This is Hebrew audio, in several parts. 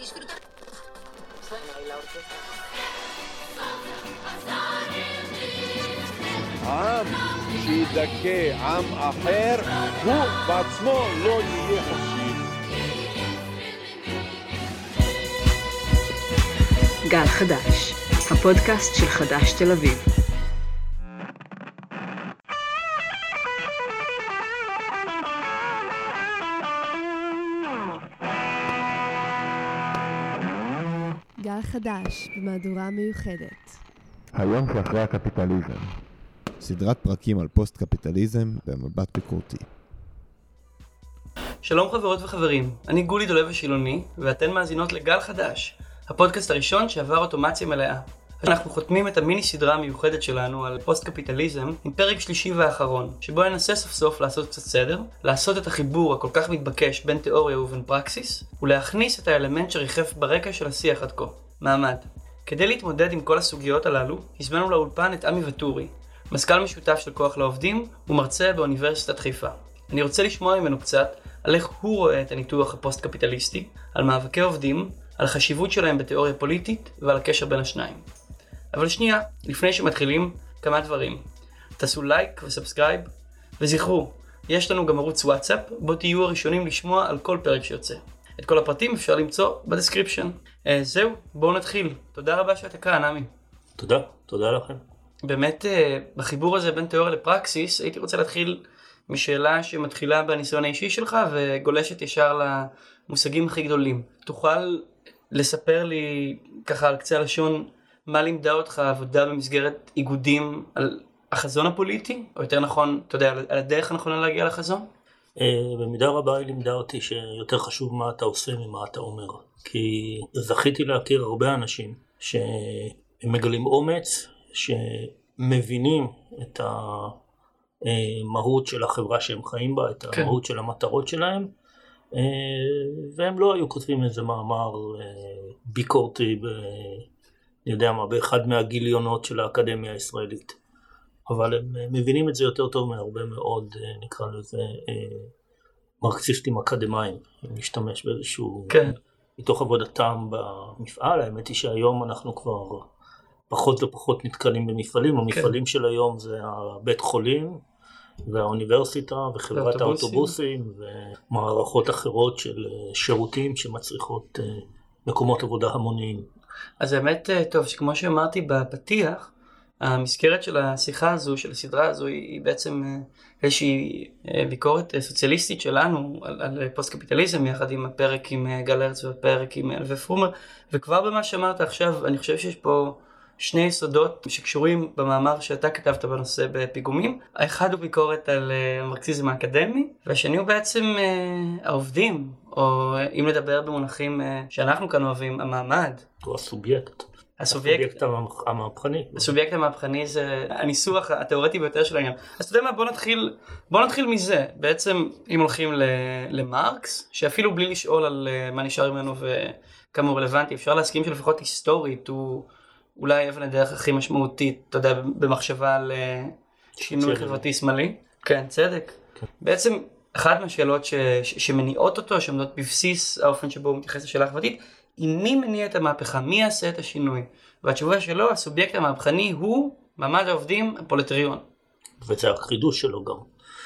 disfrutar. Suena ahí la orquesta. עם שידכא עם אחר, הוא בעצמו לא יהיה חופשי. גל חדש, הפודקאסט של חדש תל אביב. חדש במהדורה מיוחדת. היום שאחרי הקפיטליזם. סדרת פרקים על פוסט-קפיטליזם במבט ביקורתי. שלום חברות וחברים, אני גולי דולב השילוני, ואתן מאזינות לגל חדש, הפודקאסט הראשון שעבר אוטומציה מלאה. אנחנו חותמים את המיני סדרה המיוחדת שלנו על פוסט-קפיטליזם עם פרק שלישי ואחרון, שבו ננסה סוף סוף לעשות קצת סדר, לעשות את החיבור הכל כך מתבקש בין תיאוריה ובין פרקסיס, ולהכניס את האלמנט שריחף ברקע של השיח עד כה, מעמד. כדי להתמודד עם כל הסוגיות הללו, הזמנו לאולפן את עמי וטורי, מזכ"ל משותף של כוח לעובדים ומרצה באוניברסיטת חיפה. אני רוצה לשמוע ממנו קצת על איך הוא רואה את הניתוח הפוסט-קפיטליסטי, על מאבקי עובדים, על החשיבות שלהם בתיאוריה פוליטית ועל הקשר בין השניים. אבל שנייה, לפני שמתחילים, כמה דברים. תעשו לייק ו subscribe, וזכרו, יש לנו גם ערוץ וואטסאפ, בו תהיו הראשונים לשמוע על כל פרק שיוצא. את כל הפרטים אפשר למצוא ב description. אה, זהו, בואו נתחיל. תודה רבה שאתה כאן, עמי. תודה, תודה לכם. באמת, אה, בחיבור הזה בין תיאוריה לפרקסיס, הייתי רוצה להתחיל משאלה שמתחילה בניסיון האישי שלך וגולשת ישר למושגים הכי גדולים. תוכל לספר לי, ככה על קצה הלשון, מה לימדה אותך עבודה במסגרת איגודים על החזון הפוליטי? או יותר נכון, אתה יודע, על הדרך הנכונה להגיע לחזון? אה, במידה רבה היא לימדה אותי שיותר חשוב מה אתה עושה ממה אתה אומר. כי זכיתי להכיר הרבה אנשים שהם מגלים אומץ, שמבינים את המהות של החברה שהם חיים בה, את כן. המהות של המטרות שלהם, אה, והם לא היו כותבים איזה מאמר אה, ביקורתי, ב, אני יודע מה, באחד מהגיליונות של האקדמיה הישראלית. אבל הם מבינים את זה יותר טוב מהרבה מאוד, נקרא לזה, מרקסיסטים אקדמאים, אם נשתמש באיזשהו... כן. מתוך עבודתם במפעל, האמת היא שהיום אנחנו כבר פחות ופחות נתקלים במפעלים, המפעלים של היום זה הבית חולים והאוניברסיטה וחברת. האוטובוסים ומערכות אחרות של אה, שירותים שמצריכות אה, מקומות עבודה המוניים. אז האמת, אה, טוב, שכמו שאמרתי בפתיח, המסגרת של השיחה הזו, של הסדרה הזו, היא בעצם אה, איזושהי אה, ביקורת אה, סוציאליסטית שלנו על, על פוסט קפיטליזם, יחד עם הפרק עם גל הרץ והפרק עם אלווה פרומר, וכבר במה שאמרת עכשיו, אני חושב שיש פה שני יסודות שקשורים במאמר שאתה כתבת בנושא בפיגומים. האחד הוא ביקורת על המרקסיזם האקדמי, והשני הוא בעצם אה, העובדים, או אם לדבר במונחים אה, שאנחנו כאן אוהבים, המעמד. הוא הסובייקט. הסובייקט, המהפ- המהפכני. הסובייקט המהפכני זה הניסוח התיאורטי ביותר של העניין. אז אתה יודע מה, בוא נתחיל, בוא נתחיל מזה. בעצם, אם הולכים למרקס, שאפילו בלי לשאול על אה, מה נשאר ממנו וכמה הוא רלוונטי, אפשר להסכים שלפחות היסטורית הוא אולי אבן הדרך הכי משמעותית, אתה יודע, במחשבה על אה, שינוי. חברתי שמאלי. כן, צדק. כן. בעצם, אחת מהשאלות ש- ש- שמניעות אותו, שעומדות בבסיס האופן שבו הוא מתייחס לשאלה החברתית, היא מי מניע את המהפכה, מי יעשה את השינוי. והתשובה שלו, הסובייקט המהפכני הוא מעמד העובדים הפרולטריון. וזה החידוש שלו גם.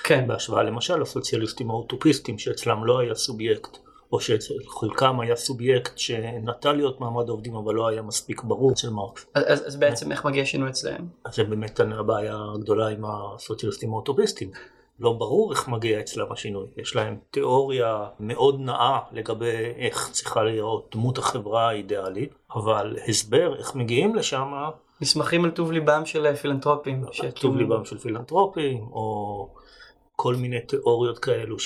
כן, בהשוואה למשל לסוציאליסטים האוטופיסטים שאצלם לא היה סובייקט, או שאצל חלקם היה סובייקט שנטה להיות מעמד העובדים אבל לא היה מספיק ברור אצל מרקס. אז, אז, אז בעצם איך מגיע שינוי אצלהם? אז זה באמת הבעיה הגדולה עם הסוציאליסטים האוטופיסטים. לא ברור איך מגיע אצלם השינוי. יש להם תיאוריה מאוד נאה לגבי איך צריכה להיות דמות החברה האידיאלית, אבל הסבר איך מגיעים לשם, נסמכים על טוב ליבם של אה, פילנטרופים. טוב ליבם של פילנטרופים, או כל מיני תיאוריות כאלו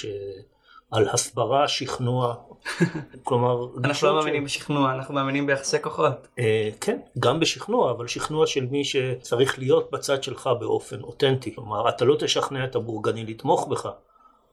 שעל הסברה, שכנוע, כלומר, אנחנו לא מאמינים בשכנוע, אנחנו מאמינים ביחסי כוחות. אה, כן, גם בשכנוע, אבל שכנוע של מי שצריך להיות בצד שלך באופן אותנטי. כלומר, אתה לא תשכנע את הבורגני לתמוך בך,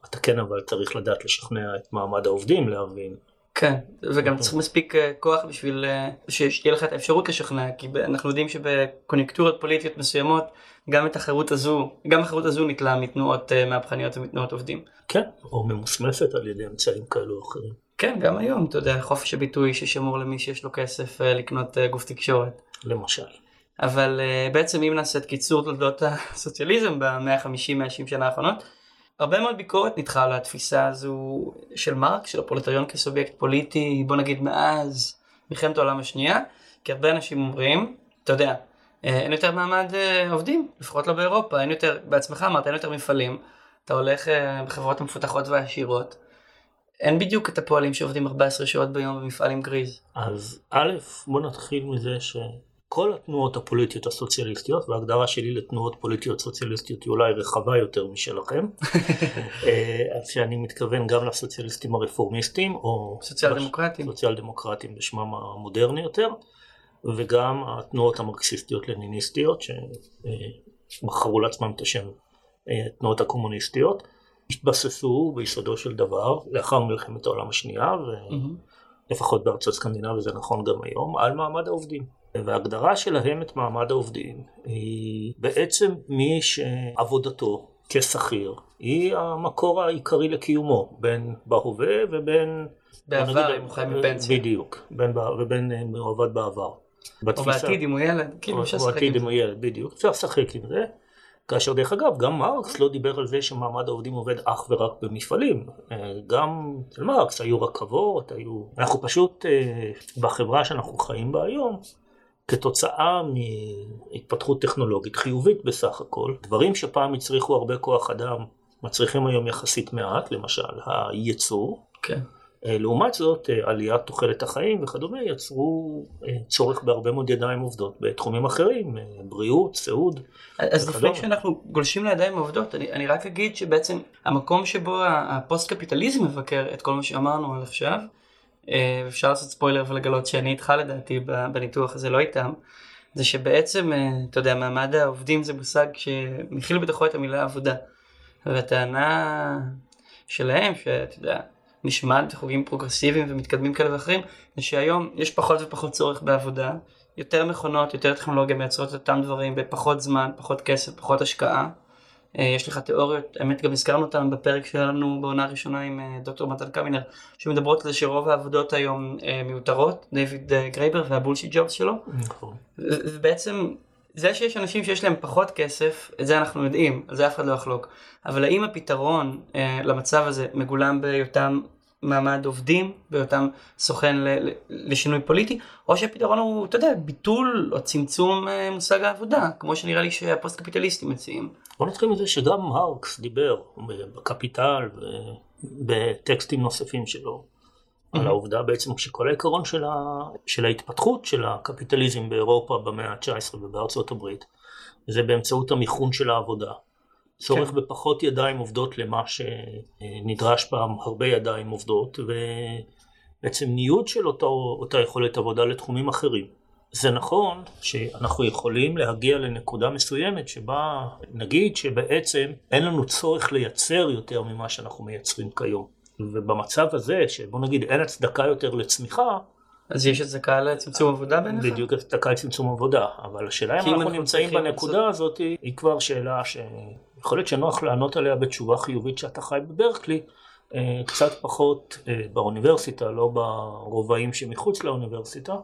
אתה כן אבל צריך לדעת לשכנע את מעמד העובדים להבין. כן, וגם אוקיי. צריך מספיק אה, כוח בשביל אה, שתהיה לך את האפשרות לשכנע, כי אנחנו יודעים שבקוניונקטורות פוליטיות מסוימות, גם את החירות הזו, גם החירות הזו ניטלה מתנועות אה, מהפכניות ומתנועות עובדים. כן, או ממוסמסת על ידי אמצעים כאלו או אחרים. כן, גם היום, אתה יודע, חופש הביטוי ששמור למי שיש לו כסף לקנות גוף תקשורת. למשל. אבל בעצם אם נעשה את קיצור תולדות הסוציאליזם ב-150-160 שנה האחרונות, הרבה מאוד ביקורת נדחה על התפיסה הזו של מרק, של הפרולטריון כסובייקט פוליטי, בוא נגיד מאז מלחמת העולם השנייה, כי הרבה אנשים אומרים, אתה יודע, אה, אין יותר מעמד uh, עובדים, לפחות לא באירופה, אין יותר, בעצמך אמרת, אין יותר מפעלים, אתה הולך uh, בחברות המפותחות והעשירות, אין בדיוק את הפועלים שעובדים 14 שעות ביום במפעל עם גריז. אז א', בוא נתחיל מזה ש... כל התנועות הפוליטיות הסוציאליסטיות, וההגדרה שלי לתנועות פוליטיות סוציאליסטיות היא אולי רחבה יותר משלכם, אז שאני מתכוון גם לסוציאליסטים הרפורמיסטים, או סוציאל דמוקרטים, סוציאל דמוקרטים בשמם המודרני יותר, וגם התנועות המרקסיסטיות לניניסטיות, שבחרו לעצמם את השם התנועות הקומוניסטיות, התבססו ביסודו של דבר, לאחר מלחמת העולם השנייה, ולפחות בארצות סקנדינביה זה נכון גם היום, על מעמד העובדים. וההגדרה שלהם את מעמד העובדים היא בעצם מי שעבודתו כשכיר היא המקור העיקרי לקיומו, בין בהווה ובין... בעבר אם הוא חי מפנסיה. בדיוק, בין, ובין אם הוא עבד בעבר. או בעתיד אם הוא ילד, כאילו אפשר לשחק עם זה. או בעתיד אם הוא ילד, בדיוק, אפשר לשחק עם זה. כאשר דרך אגב גם מרקס לא דיבר על זה שמעמד העובדים עובד אך ורק במפעלים, גם אצל מרקס היו רכבות, היו, אנחנו פשוט בחברה שאנחנו חיים בה היום כתוצאה מהתפתחות טכנולוגית חיובית בסך הכל, דברים שפעם הצריכו הרבה כוח אדם מצריכים היום יחסית מעט, למשל הייצור. כן. לעומת זאת עליית תוחלת החיים וכדומה יצרו צורך בהרבה מאוד ידיים עובדות בתחומים אחרים, בריאות, סיעוד. אז לפני שאנחנו גולשים לידיים עובדות, אני, אני רק אגיד שבעצם המקום שבו הפוסט קפיטליזם מבקר את כל מה שאמרנו עד עכשיו, אפשר לעשות ספוילר ולגלות שאני איתך לדעתי בניתוח הזה לא איתם, זה שבעצם, אתה יודע, מעמד העובדים זה מושג שמכיל בתוכו את המילה עבודה. והטענה שלהם, שאתה יודע, נשמעת חוגים פרוגרסיביים ומתקדמים כאלה ואחרים, זה שהיום יש פחות ופחות צורך בעבודה, יותר מכונות, יותר טכנולוגיה מייצרות את אותם דברים בפחות זמן, פחות כסף, פחות השקעה. יש לך תיאוריות, האמת גם הזכרנו אותן בפרק שלנו בעונה הראשונה עם דוקטור מתן קמינר, שמדברות על זה שרוב העבודות היום מיותרות, דיוויד גרייבר וה bullshit jobs שלו. נכון. ובעצם זה שיש אנשים שיש להם פחות כסף, את זה אנחנו יודעים, על זה אף אחד לא יחלוק. אבל האם הפתרון למצב הזה מגולם בהיותם מעמד עובדים, בהיותם סוכן לשינוי פוליטי, או שהפתרון הוא, אתה יודע, ביטול או צמצום מושג העבודה, כמו שנראה לי שהפוסט קפיטליסטים מציעים. בוא נתחיל מזה שגם מרקס דיבר ב Capital ובטקסטים נוספים שלו על העובדה בעצם שכל העיקרון של, ה... של ההתפתחות של הקפיטליזם באירופה במאה ה-19 ובארצות הברית זה באמצעות המיכון של העבודה. צורך כן. בפחות ידיים עובדות למה שנדרש פעם הרבה ידיים עובדות ובעצם ניוד של אותו, אותה יכולת עבודה לתחומים אחרים. זה נכון שאנחנו יכולים להגיע לנקודה מסוימת שבה נגיד שבעצם אין לנו צורך לייצר יותר ממה שאנחנו מייצרים כיום. ובמצב הזה שבוא נגיד אין הצדקה יותר לצמיחה אז יש הצדקה לצמצום עבודה בעיניך? בדיוק הצדקה לצמצום עבודה, אבל השאלה אם אנחנו נמצאים בנקודה הזאת היא כבר שאלה שיכול להיות שנוח לענות עליה בתשובה חיובית שאתה חי בברקלי, קצת פחות באוניברסיטה, לא ברובעים שמחוץ לאוניברסיטה,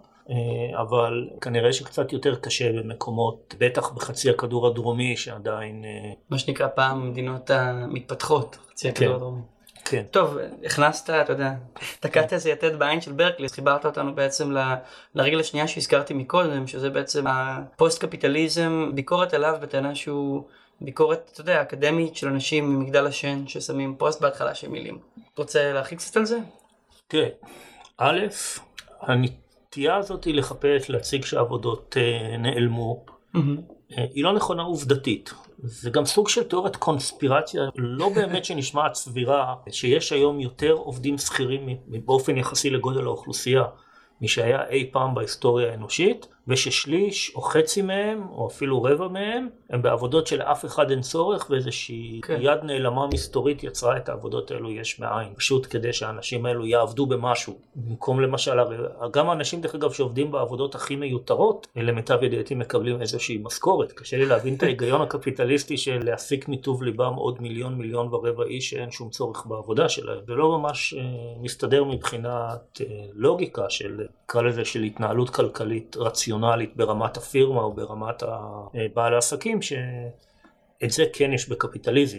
אבל כנראה שקצת יותר קשה במקומות, בטח בחצי הכדור הדרומי שעדיין... מה שנקרא פעם המדינות המתפתחות, חצי הכדור כן. הדרומי. כן. טוב, הכנסת, אתה יודע, תקעת איזה יתד בעין של ברקלי, אז חיברת אותנו בעצם ל- לרגל השנייה שהזכרתי מקודם, שזה בעצם הפוסט קפיטליזם, ביקורת עליו בטענה שהוא ביקורת, אתה יודע, אקדמית של אנשים ממגדל השן ששמים פוסט בהתחלה של מילים. רוצה להרחיב קצת על זה? תראה, א', הנטייה הזאת היא לחפש, להציג שהעבודות אה, נעלמו, אה, היא לא נכונה עובדתית. זה גם סוג של תיאוריית קונספירציה, לא באמת שנשמעת סבירה, שיש היום יותר עובדים שכירים באופן יחסי לגודל האוכלוסייה משהיה אי פעם בהיסטוריה האנושית, וששליש או חצי מהם, או אפילו רבע מהם, הם בעבודות שלאף אחד אין צורך, ואיזושהי כן. יד נעלמה מסתורית יצרה את העבודות האלו יש מאין. פשוט כדי שהאנשים האלו יעבדו במשהו. במקום למשל, גם האנשים דרך אגב שעובדים בעבודות הכי מיותרות, למיטב ידיעתי מקבלים איזושהי משכורת. קשה לי להבין את ההיגיון הקפיטליסטי של להסיק מטוב ליבם עוד מיליון מיליון ורבע איש שאין שום צורך בעבודה שלהם. זה לא ממש אה, מסתדר מבחינת אה, לוגיקה של, נקרא לזה, של התנהלות כלכלית רציונלית ברמת הפירמה או ברמת ה- בעל העסקים, ש... את זה כן יש בקפיטליזם.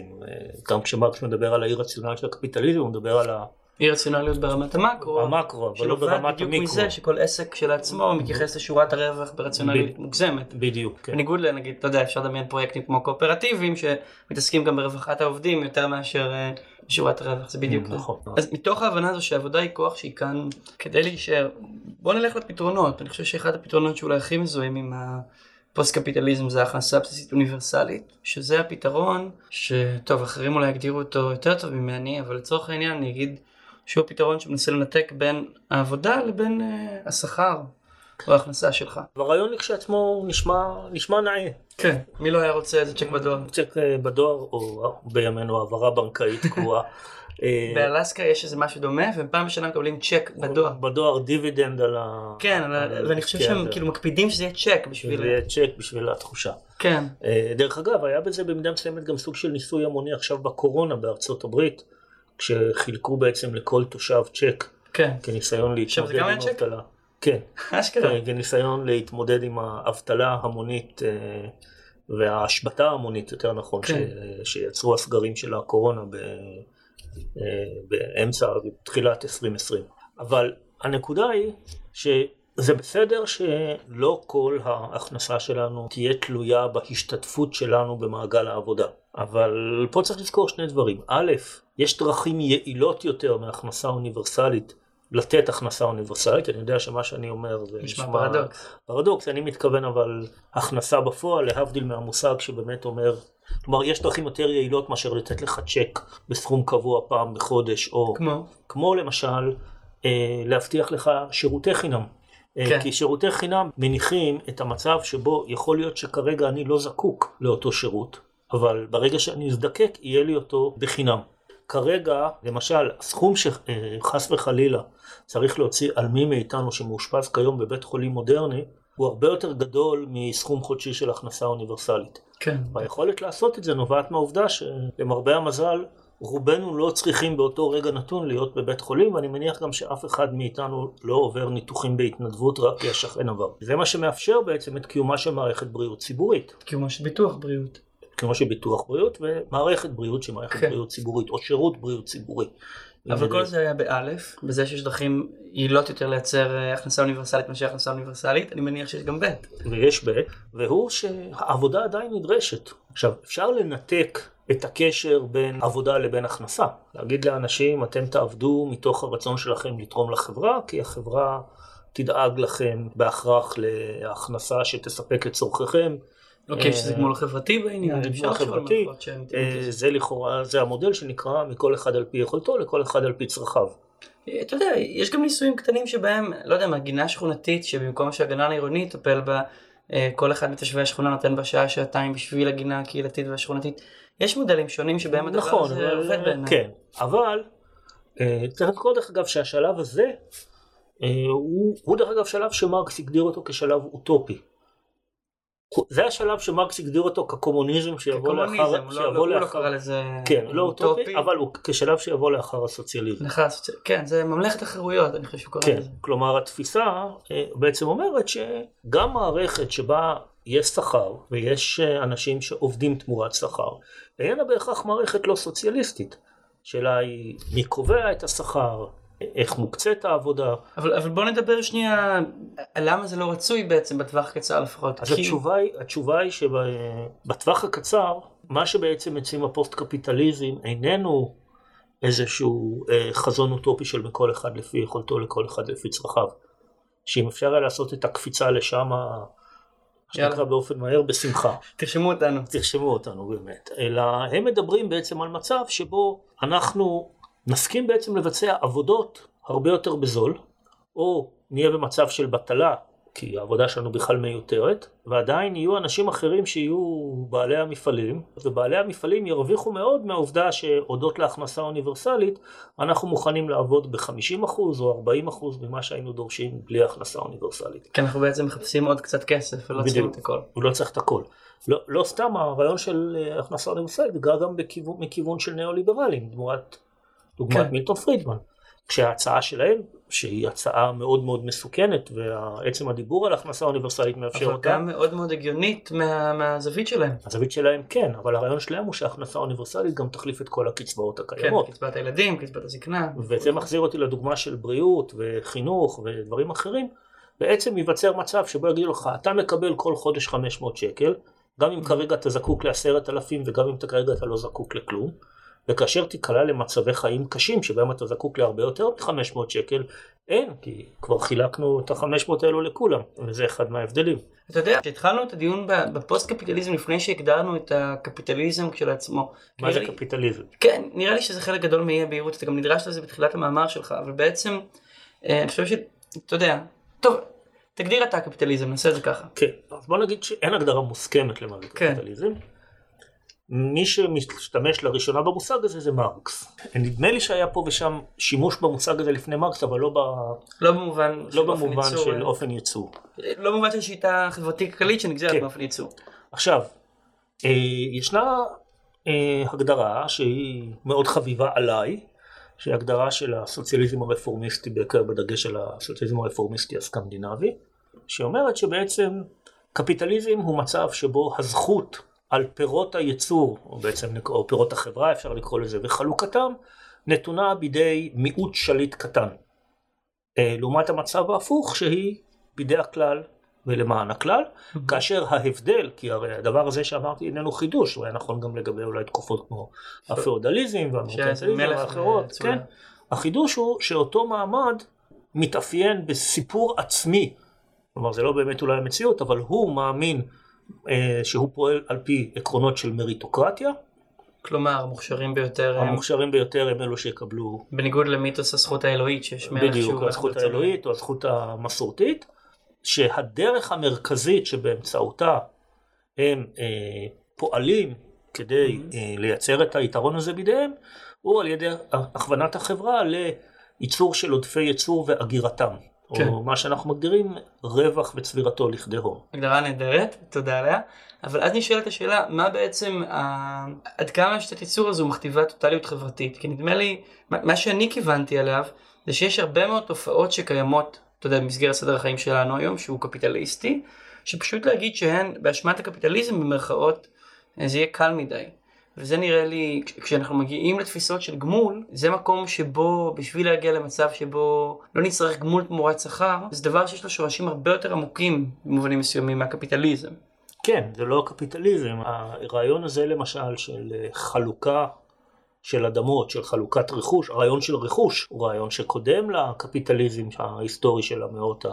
גם כשמרקס מדבר על האי רציונליות של הקפיטליזם, הוא מדבר על אי רציונליות ברמת המקרו. המקרו, אבל לא ברמת בדיוק המיקרו. מזה שכל עסק כשלעצמו מתייחס לשורת הרווח ברציונליות ב- מוגזמת. בדיוק, כן. בניגוד לנגיד, אתה יודע, אפשר לדמיין פרויקטים כמו קואופרטיביים שמתעסקים גם ברווחת העובדים יותר מאשר אה, שורת הרווח, זה בדיוק זה. נכון. אז מתוך ההבנה הזו שהעבודה היא כוח שהיא כאן כדי להישאר, בוא נלך לפתרונות. אני חושב שאחד הפתרונות שאולי הכי מזוהים עם הפוסט קפיטליזם זה הכנסה בסיסית אוניברסלית, שזה הפתרון שטוב, אחרים אולי יגדירו אותו יותר טוב ממני, אבל לצורך העניין אני אגיד שהוא הפתרון שמנסה לנתק בין העבודה לבין אה, השכר או ההכנסה שלך. והרעיון לכשעצמו נשמע, נשמע נאה. כן. מי לא היה רוצה איזה צ'ק בדואר? צ'ק אה, בדואר, או בימינו העברה בנקאית קבועה. אה, באלסקה יש איזה משהו דומה, והם פעם בשנה מקבלים צ'ק בדואר. בדואר דיבידנד על ה... כן, ואני חושב כן, שהם כאילו מקפידים שזה יהיה צ'ק בשביל... זה יהיה צ'ק בשביל התחושה. כן. דרך אגב, היה בזה במידה מסוימת גם סוג של ניסוי המוני עכשיו בקורונה בארצות הברית, כשחילקו בעצם לכל תושב צ'ק כן. כניסיון להתמודד עם? האבטלה. כן, אשכרה. כן, כניסיון להתמודד עם האבטלה ההמונית אה, וההשבתה ההמונית, יותר נכון, כן. ש- שיצרו הסגרים של הקורונה ב- אה, באמצע, תחילת 2020. אבל הנקודה היא שזה בסדר שלא כל ההכנסה שלנו תהיה תלויה בהשתתפות שלנו במעגל העבודה. אבל פה צריך לזכור שני דברים. א', יש דרכים יעילות יותר מהכנסה אוניברסלית לתת הכנסה אוניברסלית. אני יודע שמה שאני אומר זה נשמע פרדוקס. פרדוקס, אני מתכוון אבל הכנסה בפועל, להבדיל מהמושג שבאמת אומר, כלומר יש דרכים יותר יעילות מאשר לתת לך צ'ק בסכום קבוע פעם בחודש, או כמו? כמו למשל אה, להבטיח לך שירותי חינם. אה, כן. כי שירותי חינם מניחים את המצב שבו יכול להיות שכרגע אני לא זקוק לאותו שירות, אבל ברגע שאני אזדקק יהיה לי אותו בחינם. כרגע, למשל, הסכום שחס וחלילה צריך להוציא על מי מאיתנו שמאושפז כיום בבית חולים מודרני, הוא הרבה יותר גדול מסכום חודשי של הכנסה אוניברסלית. כן. והיכולת לעשות את זה נובעת מהעובדה שלמרבה המזל, רובנו לא צריכים באותו רגע נתון להיות בבית חולים, ואני מניח גם שאף אחד מאיתנו לא עובר ניתוחים בהתנדבות רק כי השכן עבר. זה מה שמאפשר בעצם את קיומה של מערכת בריאות ציבורית. קיומו של ביטוח בריאות. כמו שביטוח בריאות ומערכת בריאות שהיא מערכת כן. בריאות ציבורית, או שירות בריאות ציבורי. אבל כל זה היה באלף, בזה שיש דרכים יעילות יותר לייצר אה, הכנסה אוניברסלית מאשר הכנסה אוניברסלית, אני מניח שיש גם ב'. ויש ב', והוא שהעבודה עדיין נדרשת. עכשיו, אפשר לנתק את הקשר בין עבודה לבין הכנסה. להגיד לאנשים, אתם תעבדו מתוך הרצון שלכם לתרום לחברה, כי החברה תדאג לכם בהכרח להכנסה שתספק את צורכיכם. אוקיי, שזה אה, גמול חברתי בעניין, גמול אפשר לחשוב על שהן אה, לזה. זה לכאורה, זה המודל שנקרא מכל אחד על פי יכולתו לכל אחד על פי צרכיו. אה, אתה יודע, יש גם ניסויים קטנים שבהם, לא יודע מה, גינה שכונתית, שבמקום שהגנן העירוני יטפל בה, אה, כל אחד מתושבי השכונה נותן בה שעה, שעתיים בשביל הגינה הקהילתית והשכונתית. יש מודלים שונים שבהם הדבר נכון, הזה עובד בעיניי. כן, אבל אה, צריך לזכור דרך אגב שהשלב הזה אה, הוא דרך אגב שלב שמרקס הגדיר אותו כשלב אוטופי. זה השלב שמרקס הגדיר אותו כקומוניזם שיבוא לאחר, קומוניזם, לא- לא- שיבוא לא לאחר, קרא לזה כן, לא אוטופי, אבל הוא כשלב שיבוא לאחר הסוציאליזם. לאחר כן, זה ממלכת החירויות, אני חושב שהוא קורא כן, לזה. כלומר התפיסה אה, בעצם אומרת שגם מערכת שבה יש שכר ויש אה, אנשים שעובדים תמורת שכר, איננה בהכרח מערכת לא סוציאליסטית. השאלה היא מי קובע את השכר, איך מוקצית העבודה. אבל, אבל בוא נדבר שנייה, למה זה לא רצוי בעצם בטווח הקצר לפחות. אז כי- התשובה היא, התשובה היא שבטווח הקצר, מה שבעצם מציעים הפוסט קפיטליזם איננו איזשהו אה, חזון אוטופי של מכל אחד לפי יכולתו לכל אחד לפי צרכיו. שאם אפשר היה לעשות את הקפיצה לשם, שנקרא. באופן מהר, בשמחה. תרשמו אותנו. תרשמו אותנו באמת. אלא הם מדברים בעצם על מצב שבו אנחנו נסכים בעצם לבצע עבודות הרבה יותר בזול, או נהיה במצב של בטלה כי העבודה שלנו בכלל מיותרת, ועדיין יהיו אנשים אחרים שיהיו בעלי המפעלים, ובעלי המפעלים ירוויחו מאוד מהעובדה שהודות להכנסה אוניברסלית, אנחנו מוכנים לעבוד ב-50% או 40% ממה שהיינו דורשים בלי הכנסה אוניברסלית. כי אנחנו בעצם מחפשים עוד קצת כסף ולא צריכים את הכל. הוא לא צריך את הכל. לא, לא סתם הרעיון של אה, הכנסה אוניברסלית, בגלל גם בכיוון, מכיוון של ניאו-ליברלים, דוגמת, דוגמת כן. מילטון פרידמן. כשההצעה שלהם, שהיא הצעה מאוד מאוד מסוכנת, ועצם הדיבור על הכנסה אוניברסלית מאפשר אבל אותה, גם מאוד מאוד הגיונית מה, מהזווית שלהם. הזווית שלהם כן, אבל הרעיון שלהם הוא שהכנסה אוניברסלית גם תחליף את כל הקצבאות כן, הקיימות. קצבת הילדים, קצבת הזקנה. וזה מחזיר אותי לדוגמה של בריאות וחינוך ודברים אחרים. בעצם ייווצר מצב שבו יגידו לך, אתה מקבל כל חודש 500 שקל, גם אם כרגע אתה זקוק לעשרת אלפים וגם אם אתה כרגע אתה לא זקוק לכלום, וכאשר תיקלע למצבי חיים קשים שבהם אתה זקוק להרבה יותר מ-500 שקל, אין, כי כבר חילקנו את ה-500 האלו לכולם, וזה אחד מההבדלים. אתה יודע, כשהתחלנו את הדיון בפוסט קפיטליזם לפני שהגדרנו את הקפיטליזם כשלעצמו. מה זה לי- קפיטליזם? כן, נראה לי שזה חלק גדול מאי הבהירות, אתה גם נדרש לזה בתחילת המאמר שלך, אבל בעצם, אה, אני חושב שאתה יודע, טוב, תגדיר אתה קפיטליזם, נעשה את זה ככה. כן, אז בוא נגיד שאין הגדרה מוסכמת למה זה כן. מי שמשתמש לראשונה במושג הזה זה מרקס. נדמה לי שהיה פה ושם שימוש במושג הזה לפני מרקס, אבל לא, ב... לא במובן לא של במובן ייצור, של אה, אופן ייצור. לא במובן של שיטה חברתית כלכלית שנגזרת כן. באופן ייצור. עכשיו, אה, ישנה אה, הגדרה שהיא מאוד חביבה עליי, שהיא הגדרה של הסוציאליזם הרפורמיסטי, בעיקר בדגש על הסוציאליזם הרפורמיסטי הסקנדינבי, שאומרת שבעצם קפיטליזם הוא מצב שבו הזכות על פירות הייצור, או בעצם או פירות החברה אפשר לקרוא לזה, וחלוקתם, נתונה בידי מיעוט שליט קטן. אה, לעומת המצב ההפוך שהיא בידי הכלל ולמען הכלל, כאשר ההבדל, כי הרי הדבר הזה שאמרתי איננו חידוש, הוא היה נכון גם לגבי אולי תקופות כמו הפאודליזם והמרקנטיליזם מלך והאחרות. כן, החידוש הוא שאותו מעמד מתאפיין בסיפור עצמי, כלומר זה לא באמת אולי המציאות, אבל הוא מאמין אה, שהוא פועל על פי עקרונות של מריטוקרטיה, כלומר, המוכשרים ביותר, הם, המוכשרים ביותר הם אלו שיקבלו בניגוד למיתוס הזכות האלוהית, שיש מלך בדיוק, הזכות האלוהית או הזכות המסורתית, שהדרך המרכזית שבאמצעותה הם אה, פועלים כדי אה, לייצר את היתרון הזה בידיהם, הוא על ידי הכוונת החברה לייצור של עודפי ייצור ואגירתם. כן. או מה שאנחנו מגדירים רווח וצבירתו לכדי הון. הגדרה נהדרת, תודה עליה. אבל אז נשאלת השאלה, מה בעצם, ה... עד כמה השיטת ייצור הזו מכתיבה טוטליות חברתית? כי נדמה לי, מה מה שאני כיוונתי עליו, זה שיש הרבה מאוד תופעות שקיימות, אתה יודע, במסגרת סדר החיים שלנו היום, שהוא קפיטליסטי, שפשוט להגיד שהן באשמת הקפיטליזם במרכאות, זה יהיה קל מדי. וזה נראה לי, כש- כשאנחנו מגיעים לתפיסות של גמול, זה מקום שבו, בשביל להגיע למצב שבו לא נצטרך גמול תמורת שכר, זה דבר שיש לו שורשים הרבה יותר עמוקים במובנים מסוימים מהקפיטליזם. כן, זה לא הקפיטליזם. הרעיון הזה למשל של אה, חלוקה של אדמות, של חלוקת רכוש, הרעיון של רכוש הוא רעיון שקודם לקפיטליזם ההיסטורי של המאות ה...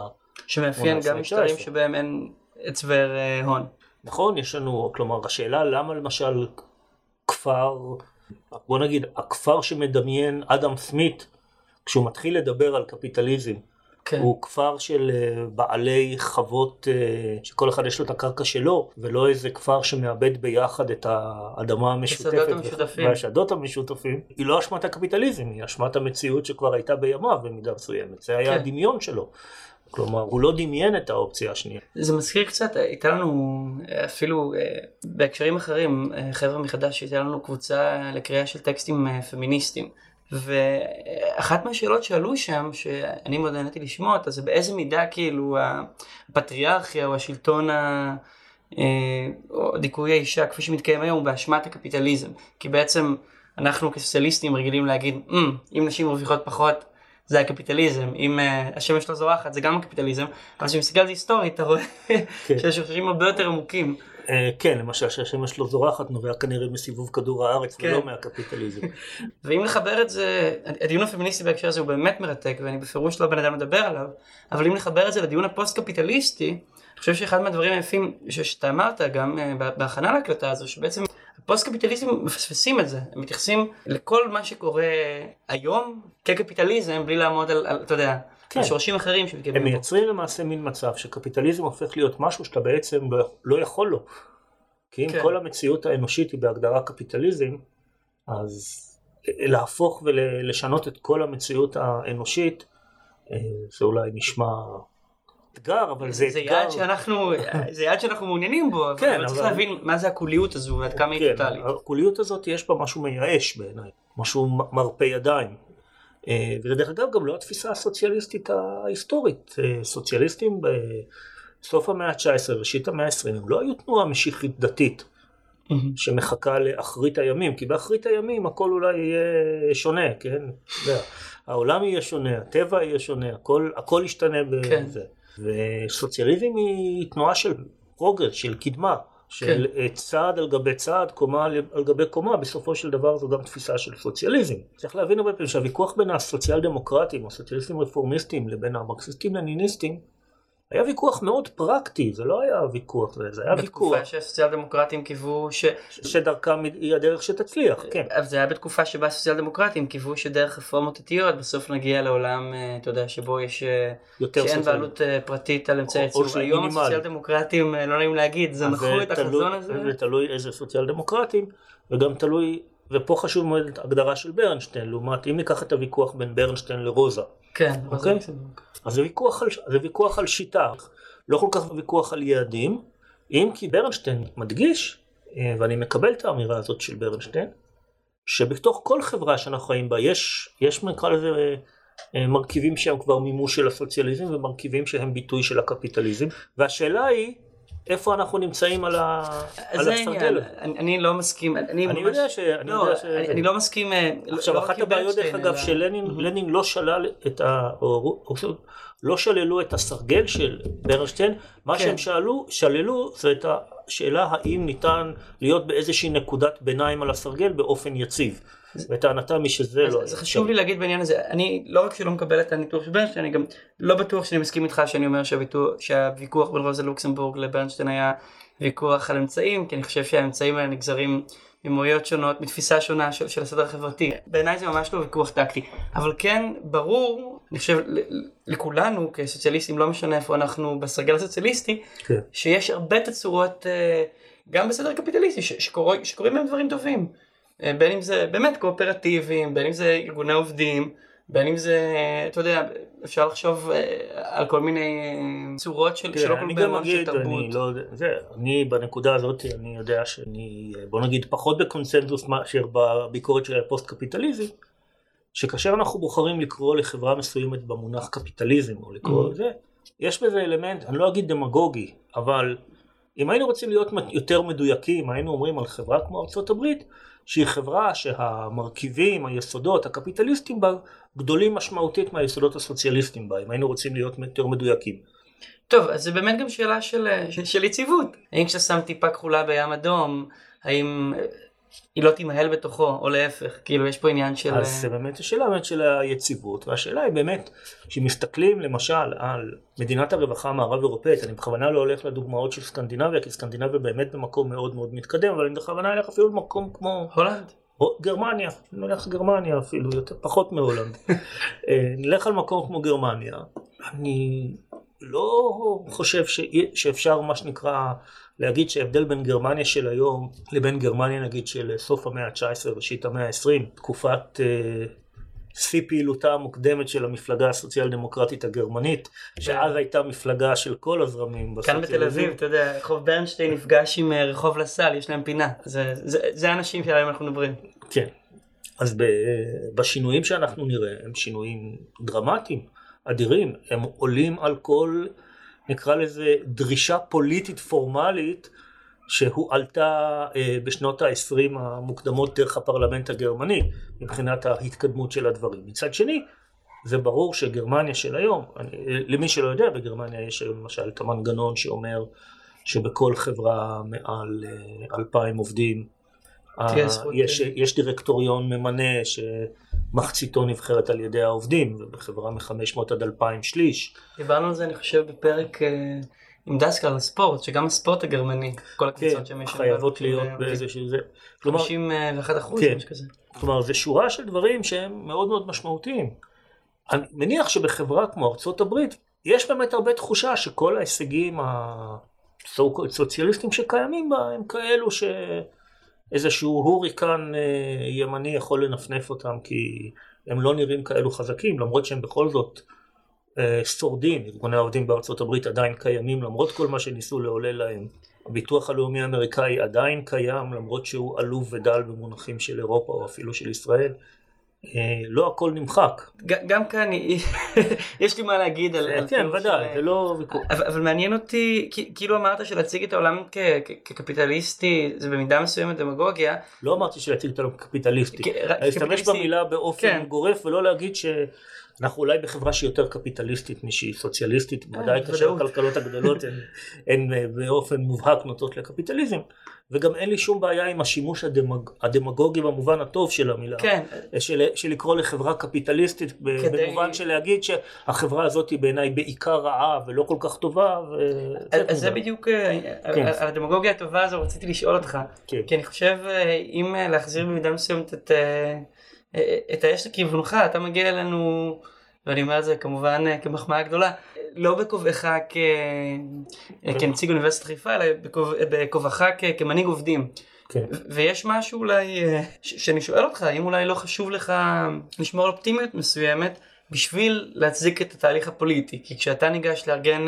שמאפיין גם משטרים 19. שבהם אין הצבר אה, הון. נכון, יש לנו, כלומר, השאלה למה למשל כפר, בוא נגיד, הכפר שמדמיין אדם סמית, כשהוא מתחיל לדבר על קפיטליזם, כן. הוא כפר של אה, בעלי חוות, אה, שכל אחד יש לו את הקרקע שלו, ולא איזה כפר שמאבד ביחד את האדמה המשותפת. והשדות המשותפים. היא לא אשמת הקפיטליזם, היא אשמת המציאות שכבר הייתה בימיו במידה מסוימת. זה היה כן. הדמיון שלו. כלומר, הוא לא דמיין את האופציה השנייה. זה מזכיר קצת, הייתה לנו אה, אפילו אה, בהקשרים אחרים, אה, חבר'ה מחדש, הייתה לנו קבוצה לקריאה של טקסטים אה, פמיניסטיים. ואחת מהשאלות שעלו שם, שאני מאוד נהניתי לשמוע אותה, זה באיזה מידה כאילו הפטריארכיה או השלטון ה... אה, או דיכוי האישה כפי שמתקיים היום הוא באשמת הקפיטליזם. כי בעצם אנחנו כסוציאליסטים רגילים להגיד, "אמ, אם נשים מרוויחות פחות זה הקפיטליזם, אם אה, השמש לא זורחת זה גם הקפיטליזם, אבל כשמסתכל על זה היסטורית אתה רואה כן. שיש שורשים הרבה יותר עמוקים. אה, כן, למשל שהשמש לא זורחת נובע כנראה מסיבוב כדור הארץ כן. ולא מהקפיטליזם. ואם לחבר את זה, הדיון הפמיניסטי בהקשר הזה הוא באמת מרתק ואני בפירוש לא בן אדם לדבר עליו, אבל אם לחבר את זה לדיון הפוסט קפיטליסטי, אני חושב שאחד מהדברים היפים שאתה אמרת גם בה- בהכנה להקלטה הזו, שבעצם הפוסט קפיטליסטים מפספסים את זה, הם מתייחסים לכל מה שקורה היום כקפיטליזם בלי לעמוד על, על אתה יודע, כן. השורשים אחרים הם שמתקיימים בו. מייצרים למעשה מין מצב שקפיטליזם הופך להיות משהו שאתה בעצם לא, לא יכול לו. כי אם כן. כל המציאות האנושית היא בהגדרה קפיטליזם, אז להפוך ולשנות את כל המציאות האנושית, אה, זה אולי נשמע אתגר, אבל זה, זה אתגר. יעד שאנחנו, זה יעד שאנחנו מעוניינים בו, אבל- כן, אבל צריך להבין מה זה הקוליות הזו ועד כמה היא כן, טוטאלית. הקוליות הזאת יש בה משהו מייאש בעיניי, משהו מרפה ידיים. אה, ודרך אגב גם לא התפיסה הסוציאליסטית ההיסטורית. אה, סוציאליסטים בסוף המאה ה-19, ראשית המאה ה-20, הם לא היו תנועה משיחית דתית. שמחכה לאחרית הימים, כי באחרית הימים הכל אולי יהיה שונה, כן? העולם יהיה שונה, הטבע יהיה שונה, הכל, הכל ישתנה כן. וסוציאליזם היא תנועה של progress, של קדמה, של אה, צעד על גבי צעד, קומה על- על גבי קומה, בסופו של דבר זו גם תפיסה של סוציאליזם. צריך להבין הרבה פעמים שהוויכוח בין הסוציאל דמוקרטים, הסוציאליסטים רפורמיסטים, לבין המרקסיסטים לניניסטים, היה ויכוח מאוד פרקטי, זה לא היה ויכוח, זה, זה היה ויכוח בתקופה שהסוציאל דמוקרטים קיוו ש... שדרכם היא הדרך שתצליח, כן. אבל זה היה בתקופה שבה הסוציאל דמוקרטים קיוו שדרך רפורמות עתיות בסוף נגיע לעולם, אה, אתה יודע, שבו יש... אה, יותר שאין סוציאל. בעלות אה, פרטית על אמצעי ייצור. היום. הסוציאל דמוקרטים, לא נעים להגיד, זנחו את החזון הזה. ותלוי איזה סוציאל דמוקרטים, וגם תלוי, ופה חשוב מאוד הגדרה של ברנשטיין, לעומת אם ניקח את הוויכוח בין ברנשטיין לרוזה, כן, אוקיי. אז זה ויכוח על, זה ויכוח על שיטה, לא כל כך ויכוח על יעדים, אם כי ברנשטיין מדגיש, אה, ואני מקבל את האמירה הזאת של ברנשטיין, שבתוך כל חברה שאנחנו חיים בה יש, יש נקרא לזה אה, מרכיבים שהם כבר מימוש של הסוציאליזם ומרכיבים שהם ביטוי של הקפיטליזם, והשאלה היא איפה אנחנו נמצאים על, ה, על. אני אני לא מסכים, אני אני ממש... יודע ש... אני לא, יודע ש... אני אני לא מסכים... אה, לא- עכשיו לא אחת הבעיות דרך אגב שלנין לנין לא שלל את ה... או, או, לא שללו את הסרגל של ברנשטיין, מה כן. שהם שאלו, שללו זה את השאלה האם ניתן להיות באיזושהי נקודת ביניים על הסרגל באופן יציב. וטענתם היא שזה לא... זה חשוב לי להגיד בעניין הזה, אני לא רק שלא מקבל את הניתוח של ברנשטיין, אני גם לא בטוח שאני מסכים איתך שאני אומר שהוויכוח בין רוזה לוקסמבורג לברנשטיין היה ויכוח על אמצעים, כי אני חושב שהאמצעים האלה נגזרים ממועיות שונות, מתפיסה שונה של, של הסדר החברתי. בעיניי זה ממש לא ויכוח טקטי, אבל כן ברור, אני חושב לכולנו כסוציאליסטים, לא משנה איפה אנחנו בסרגל הסוציאליסטי, כן. שיש הרבה תצורות, אה, גם בסדר קפיטליסטי, ש- שקורים, שקורים מהם דברים טובים. אה, בין אם זה באמת קואופרטיביים, בין אם זה ארגוני עובדים, בין אם זה, אתה יודע, אפשר לחשוב אה, על כל מיני אה, צורות של, שלא כן, כל גם בעולם של תרבות. אני לא זה, אני בנקודה הזאת, אני יודע שאני, בוא נגיד, פחות בקונסנזוס מאשר בביקורת של הפוסט קפיטליזם, שכאשר אנחנו בוחרים לקרוא לחברה מסוימת במונח קפיטליזם, או לקרוא Mhm. לזה, יש בזה אלמנט, אני לא אגיד דמגוגי, אבל אם היינו רוצים להיות יותר מדויקים, היינו אומרים על חברה כמו ארצות הברית, שהיא חברה שהמרכיבים, היסודות, הקפיטליסטים בה, גדולים משמעותית מהיסודות הסוציאליסטיים בה, אם היינו רוצים להיות יותר מדויקים. טוב, אז זה באמת גם שאלה של, של, של יציבות. האם שם טיפה כחולה בים אדום, האם היא לא תימהל בתוכו, או להפך, כאילו יש פה עניין של... אז זה באמת השאלה באמת של היציבות, והשאלה היא באמת, כשמסתכלים למשל על מדינת הרווחה המערב אירופאית, אני בכוונה לא הולך לדוגמאות של סקנדינביה, כי סקנדינביה באמת במקום מאוד מאוד מתקדם, אבל אני בכוונה אלך אפילו למקום כמו הולנד. או גרמניה, נלך לגרמניה אפילו, יותר, פחות מהולנד. אה, נלך על מקום כמו גרמניה, אני לא חושב ש... שאפשר מה שנקרא להגיד שההבדל בין גרמניה של היום לבין גרמניה נגיד של סוף המאה ה-19 ראשית המאה ה-20, תקופת אה, שיא פעילותה המוקדמת של המפלגה הסוציאל דמוקרטית הגרמנית, שאז הייתה מפלגה של כל הזרמים כאן בתל אביב, אתה יודע, רחוב ברנשטיין נפגש עם אה, רחוב לסל, יש להם פינה. זה, זה, זה האנשים שעליהם אנחנו מדברים. כן. אז ב, בשינויים שאנחנו נראה הם שינויים דרמטיים, אדירים, הם עולים על כל, נקרא לזה, דרישה פוליטית פורמלית שהועלתה אה, בשנות ה-20 המוקדמות דרך הפרלמנט הגרמני מבחינת ההתקדמות של הדברים. מצד שני, זה ברור שגרמניה של היום, אני, למי שלא יודע, בגרמניה יש היום למשל את המנגנון שאומר שבכל חברה מעל אה, אלפיים עובדים תהיה אה, זכות, יש, כן. יש דירקטוריון ממנה שמחציתו נבחרת על ידי העובדים, ובחברה מ-500 עד 2,000 שליש. דיברנו על זה, אני חושב, בפרק אה, עם דסקל על הספורט, שגם הספורט הגרמני, כל כן, הקבוצות שם יש חייבות בעלות של, להיות אה, באיזשהו זה. כלומר, 51 אחוז, כן. משהו כזה. כלומר, זה שורה של דברים שהם מאוד מאוד משמעותיים. אני מניח שבחברה כמו ארצות הברית, יש באמת הרבה תחושה שכל ההישגים הסוציאליסטיים שקיימים בה הם כאלו שאיזשהו הוריקן אה, ימני יכול לנפנף אותם כי הם לא נראים כאלו חזקים למרות שהם בכל זאת אה, שורדים, ארגוני העובדים בארצות הברית עדיין קיימים למרות כל מה שניסו לעולל להם. הביטוח הלאומי האמריקאי עדיין קיים למרות שהוא עלוב ודל במונחים של אירופה או אפילו של ישראל. אה, לא הכל נמחק. גם כאן יש לי מה להגיד על... על כן, טיעון ודאי, זה לא ויכוח. אבל, מעניין אותי, כאילו אמרת שלהציג את העולם כקפיטליסטי זה במידה מסוימת דמגוגיה. לא אמרתי שלהציג את העולם קפיטליסטי. כ- רק להשתמש במילה באופן כן. גורף ולא להגיד שאנחנו אולי בחברה שהיא יותר קפיטליסטית משהיא סוציאליסטית, ודאי כאשר. הכלכלות הגדולות הן, הן אה, באופן מובהק נוטות לקפיטליזם. וגם אין לי שום בעיה עם השימוש הדמג... הדמגוגי במובן הטוב של המילה. כן, של, של לקרוא לחברה קפיטליסטית כדי- במובן של להגיד שהחברה הזאת היא בעיניי בעיקר רעה ולא כל כך טובה. ו... אז אז זה בדיוק, אה, כן. על הדמגוגיה הטובה הזו רציתי לשאול אותך. כן. כי אני חושב, אה, אם אה, להחזיר במידה מסוימת את, אה, אה, את האש לכיוונך, אתה מגיע אלינו, ואני אומר את זה כמובן אה, כמחמאה גדולה, לא בכובעך כ- אה, כנציג אוניברסיטת חיפה, אלא בכובע- בכובעך כ- כמנהיג עובדים. כן. ויש משהו אולי, אה, ש- שאני שואל אותך, האם אולי לא חשוב לך לשמור על אופטימיות מסוימת בשביל להצדיק את התהליך הפוליטי? כי כשאתה ניגש לארגן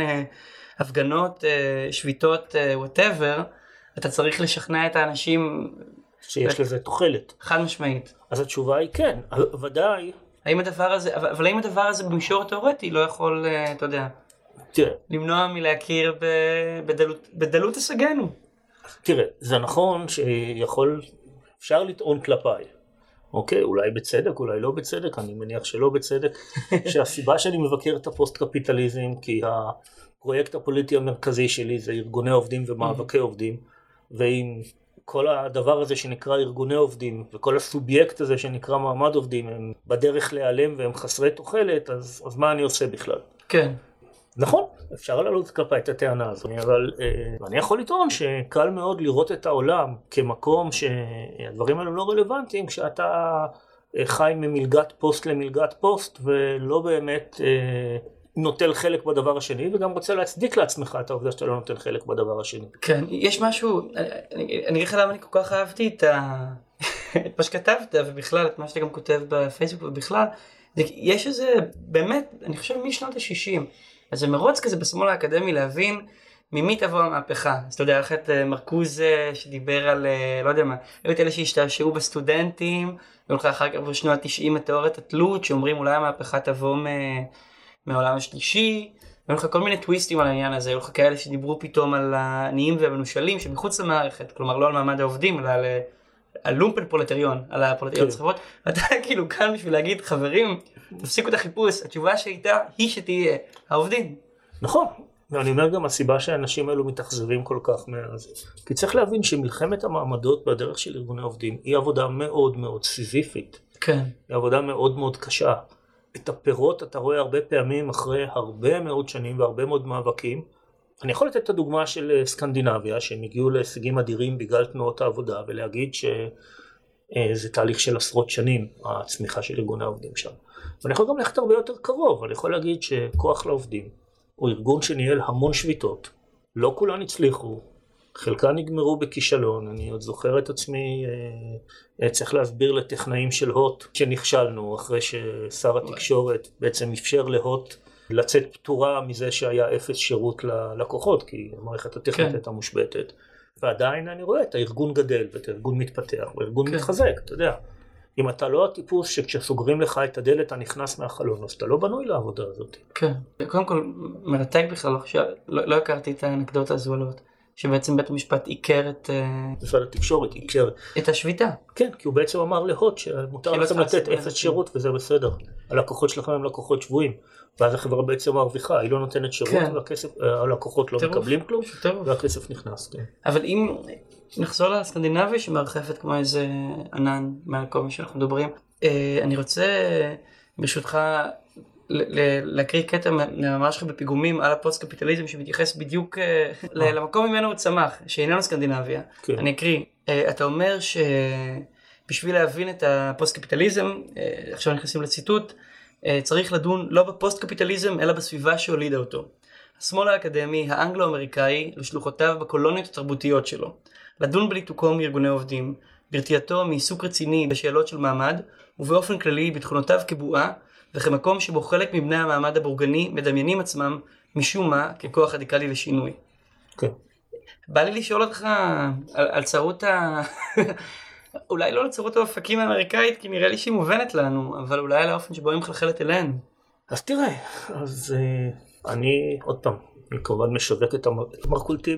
הפגנות, שביתות, וואטאבר, אתה צריך לשכנע את האנשים שיש לזה תוחלת. חד משמעית. אז התשובה היא כן, ודאי. האם הדבר הזה, אבל, האם הדבר הזה במישור התיאורטי לא יכול, אה, אתה יודע, תראה, למנוע מלהכיר בדלות, בדלות הישגינו? תראה, זה נכון שיכול, אפשר לטעון כלפיי, אוקיי? אולי בצדק, אולי לא בצדק, אני מניח שלא בצדק, שהסיבה שאני מבקר את הפוסט קפיטליזם, כי הפרויקט הפוליטי המרכזי שלי זה ארגוני עובדים ומאבקי עובדים, ועם כל הדבר הזה שנקרא ארגוני עובדים, וכל הסובייקט הזה שנקרא מעמד עובדים, הם בדרך להיעלם והם חסרי תוחלת, אז, אז מה אני עושה בכלל? כן. נכון, אפשר להעלות כלפיי את הטענה הזו, אבל אה, אני יכול לטעון שקל מאוד לראות את העולם כמקום שהדברים האלו לא רלוונטיים כשאתה אה, חי ממלגת פוסט למלגת פוסט ולא באמת אה, נוטל חלק בדבר השני וגם רוצה להצדיק לעצמך את העובדה שאתה לא נוטל חלק בדבר השני. כן, יש משהו, אני- אגיד לך למה אני כל כך אהבתי את, ה... את מה שכתבת ובכלל את מה שאתה גם כותב בפייסבוק ובכלל, זה, יש איזה באמת, אני חושב משנות ה-60, איזה מרוץ כזה בשמאל האקדמי להבין ממי תבוא המהפכה. אז אתה יודע, איך את אה, מרקוזה שדיבר על, אה, לא יודע מה, היו את אלה שהשתעשעו בסטודנטים, היו אחר כך בשנות ה-90 את תיאוריית התלות, שאומרים אולי המהפכה תבוא מ... מהעולם השלישי, היו לך כל מיני טוויסטים על העניין הזה, היו לך כאלה שדיברו פתאום על העניים והמנושלים שמחוץ למערכת, כלומר לא על מעמד העובדים, אלא על, על לומפן פרולטריון, על הפרולטריון כן. בסחבות, ואתה כאילו כאן בשביל להגיד חברים, תפסיקו את החיפוש, התשובה שהייתה היא שתהיה העובדים. נכון, ואני אומר גם הסיבה שהאנשים האלו מתאכזבים כל כך מזה. כי צריך להבין שמלחמת המעמדות בדרך של ארגוני עובדים היא עבודה מאוד מאוד סיזיפית. כן. היא עבודה מאוד מאוד קשה. את הפירות אתה רואה הרבה פעמים אחרי הרבה מאוד שנים והרבה מאוד מאבקים. אני יכול לתת את הדוגמה של אה, סקנדינביה, שהם הגיעו להישגים אדירים בגלל תנועות העבודה, ולהגיד שזה תהליך של עשרות שנים, הצמיחה של ארגוני העובדים שם. ואני יכול גם ללכת הרבה יותר קרוב, אני יכול להגיד שכוח לעובדים הוא ארגון שניהל המון שביתות, לא כולן הצליחו, חלקן נגמרו בכישלון, אני עוד זוכר את עצמי אה, צריך להסביר לטכנאים של הוט שנכשלנו אחרי ששר התקשורת בעצם אפשר להוט לצאת פטורה מזה שהיה אפס שירות ללקוחות כי המערכת הטכנית כן. הייתה מושבתת ועדיין אני רואה את הארגון גדל ואת הארגון מתפתח והארגון כן. מתחזק, אתה יודע. אם אתה לא הטיפוס שכשסוגרים לך את הדלת אתה נכנס מהחלון אז אתה לא בנוי לעבודה הזאת. כן. קודם כל, מרתק בכלל, לא, לא, לא הכרתי את האנקדוטה הזו על הוט, שבעצם בית המשפט עיקר את, אה, משרד התקשורת עיקר, את השביתה. כן כי הוא בעצם אמר להוט שמותר לא לכם לתת אפס בזה שירות וזה בסדר. הלקוחות שלכם הם לקוחות שבויים. ואז החברה בעצם מרוויחה, היא לא נותנת שירות כן. והכסף, אה, הלקוחות לא טירוף. מקבלים כלום טוב. והכסף נכנס. כן. אבל אם נחזור לסקנדינביה שמרחפת כמו איזה ענן מעל כל מה שאנחנו מדברים, אה, אני רוצה ברשותך להקריא קטע מהמאמר שלך בפיגומים על הפוסט קפיטליזם שמתייחס בדיוק אה, ל- למקום ממנו הוא צמח, שאיננו סקנדינביה. כן. אני אקריא, אה, אתה אומר שבשביל להבין את הפוסט קפיטליזם, אה, עכשיו נכנסים לציטוט, אה, צריך לדון לא בפוסט קפיטליזם אלא בסביבה שהולידה אותו. השמאל האקדמי האנגלו-אמריקאי לשלוחותיו בקולוניות התרבותיות שלו. לדון בניתוקו מארגוני עובדים, ברתיעתו מעיסוק רציני בשאלות של מעמד, ובאופן כללי בתכונותיו כבועה, וכמקום שבו חלק מבני המעמד הבורגני מדמיינים עצמם, משום מה, ככוח רדיקלי לשינוי. כן. בא לי לשאול אותך על, על צרות ה... אולי לא על צרות האופקים האמריקאית, כי נראה לי שהיא מובנת לנו, אבל אולי על האופן שבו היא מחלחלת אליהן. אז תראה, אז uh, אני, עוד פעם, אני כמובן משווק את המ- את מרכולתי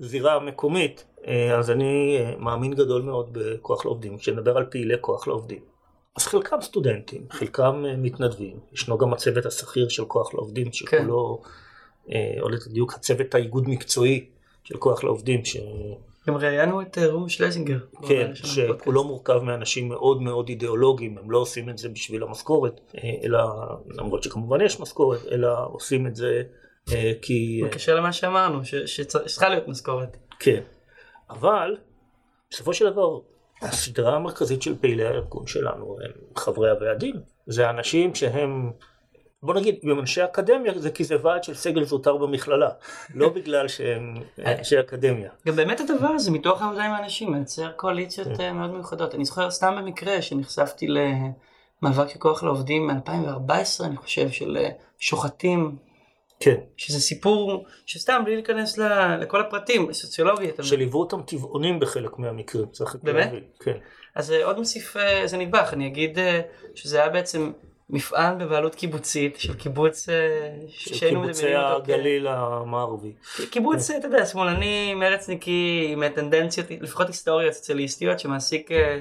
בזירה המקומית, uh, אז אני uh, מאמין גדול מאוד בכוח לעובדים, כשנדבר על פעילי כוח לעובדים. אז חלקם סטודנטים, חלקם uh, מתנדבים, ישנו גם הצוות השכיר של כוח לעובדים, שכולו, uh, או ליתר דיוק הצוות האיגוד מקצועי של כוח לעובדים, ש... גם ראיינו את אה, רום שלזינגר. כן, שכולו. מורכב מאנשים מאוד מאוד אידיאולוגיים, הם לא עושים את זה בשביל המשכורת, אה, אלא, למרות שכמובן יש משכורת, אלא עושים את זה אה, כי... אה, בקשר למה שאמרנו, שצריכה להיות משכורת. כן. אבל, בסופו של דבר, הסדרה המרכזית של פעילי הארגון שלנו הם חברי הוועדים. זה אנשים שהם, בוא נגיד, הם אנשי אקדמיה, זה כי זה ועד של סגל זוטר במכללה, לא בגלל שהם אנשי אקדמיה. גם באמת הדבר הזה, מתוך העבודה עם האנשים, מייצר קואליציות כן. אה, מאוד מיוחדות. אני זוכר סתם במקרה שנחשפתי למאבק של כוח לעובדים מ-2014, אני חושב, של אה, שוחטים, כן. שזה סיפור שסתם, בלי להיכנס ל- לכל הפרטים, סוציולוגי? שליוו אותם טבעונים בחלק מהמקרים, צריך רק באמת? להבין. כן. אז זה עוד מוסיף אה, איזה נדבך, אני אגיד אה, שזה היה בעצם מפעל בבעלות קיבוצית של קיבוץ אה, של קיבוצי הגליל המערבי. קיבוץ, אתה יודע, שמאלני, מרצניקי, עם טנדנציות, לפחות היסטוריות סוציאליסטיות, שמעסיק אה,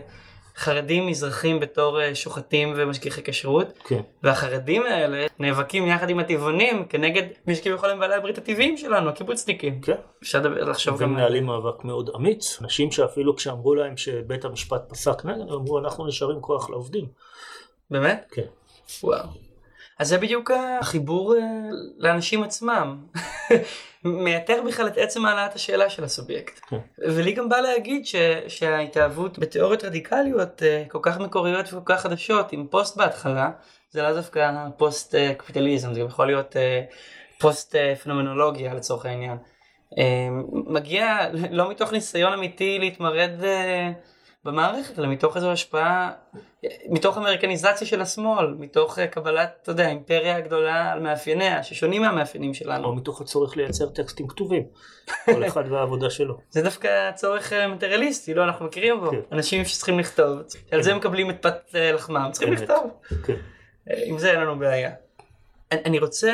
חרדים מזרחים בתור אה, שוחטים ומשגיחי כשרות, כן. והחרדים האלה נאבקים יחד עם הטבעונים כנגד מי שכביכול הם בעלי הברית הטבעיים שלנו, הקיבוצניקים. כן. אפשר לחשוב גם... מנהלים מאבק מאוד אמיץ. אנשים שאפילו כשאמרו להם שבית המשפט פסק נגד, אמרו אנחנו נשארים כוח לעובדים. באמת? כן. וואו. אז זה בדיוק החיבור אה, לאנשים עצמם. מייתר בכלל את עצם העלאת השאלה של הסובייקט. כן. ולי גם בא להגיד ש, שההתאהבות בתיאוריות רדיקליות אה, כל כך מקוריות וכל כך חדשות, עם פוסט בהתחלה, זה לאו דווקא פוסט אה, קפיטליזם, זה גם יכול להיות פוסט פנומנולוגיה לצורך העניין. מגיע לא מתוך ניסיון אמיתי להתמרד במערכת, אלא מתוך איזו השפעה, מתוך אמריקניזציה של השמאל, מתוך אה, קבלת, אתה יודע, האימפריה הגדולה על מאפייניה, ששונים מהמאפיינים שלנו. או מתוך הצורך לייצר טקסטים כתובים. כל אחד והעבודה שלו. זה דווקא צורך אה, מטריאליסטי, לא אנחנו מכירים בו. כן. אנשים שצריכים לכתוב, על זה מקבלים את פת אה, לחמם, צריכים. לכתוב. כן. עם זה אין לנו בעיה. אני- רוצה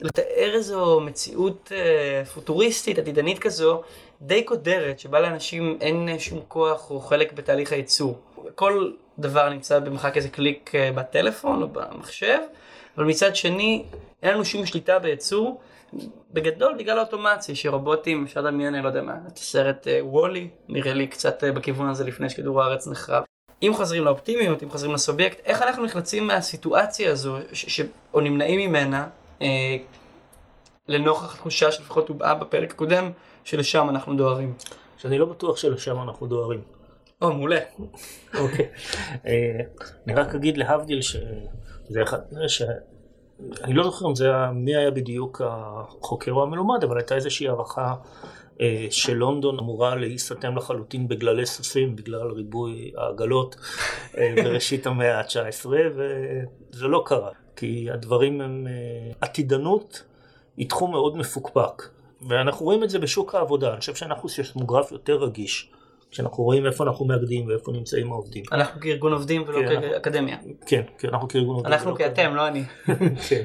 לתאר איזו מציאות אה, פוטוריסטית, עתידנית כזו, די קודרת, שבה לאנשים אין אה, שום כוח או חלק בתהליך הייצור. כל דבר נמצא במרחק איזה קליק אה, בטלפון או במחשב, אבל מצד שני, אין לנו שום שליטה בייצור. בגדול בגלל האוטומציה שרובוטים אפשר לדמיין אני לא יודע מה את הסרט וולי נראה לי קצת בכיוון הזה לפני שכדור הארץ נחרב. אם חוזרים לאופטימיות אם חוזרים לסובייקט איך אנחנו נחלצים מהסיטואציה הזו ש- ש- או נמנעים ממנה אה, לנוכח התחושה שלפחות הובעה בפרק הקודם שלשם אנחנו דוהרים. שאני לא בטוח שלשם אנחנו דוהרים. או מעולה. אוקיי. אה, אני רק אגיד להבדיל שזה אחד, ש... אני לא זוכר אם זה היה, מי היה בדיוק החוקר או המלומד, אבל הייתה איזושהי הערכה אה, שלונדון אמורה להיסתם לחלוטין בגללי סוסים בגלל ריבוי העגלות אה, בראשית המאה ה-19 וזה לא קרה כי הדברים הם אה, עתידנות היא תחום מאוד מפוקפק ואנחנו רואים את זה בשוק העבודה אני חושב שאנחנו סיסמוגרף יותר רגיש כשאנחנו רואים איפה אנחנו מאגדים ואיפה נמצאים העובדים אנחנו כארגון עובדים ולא כן, כאקדמיה. כן כי אנחנו כארגון עובדים אנחנו כאתם לא אני. כן.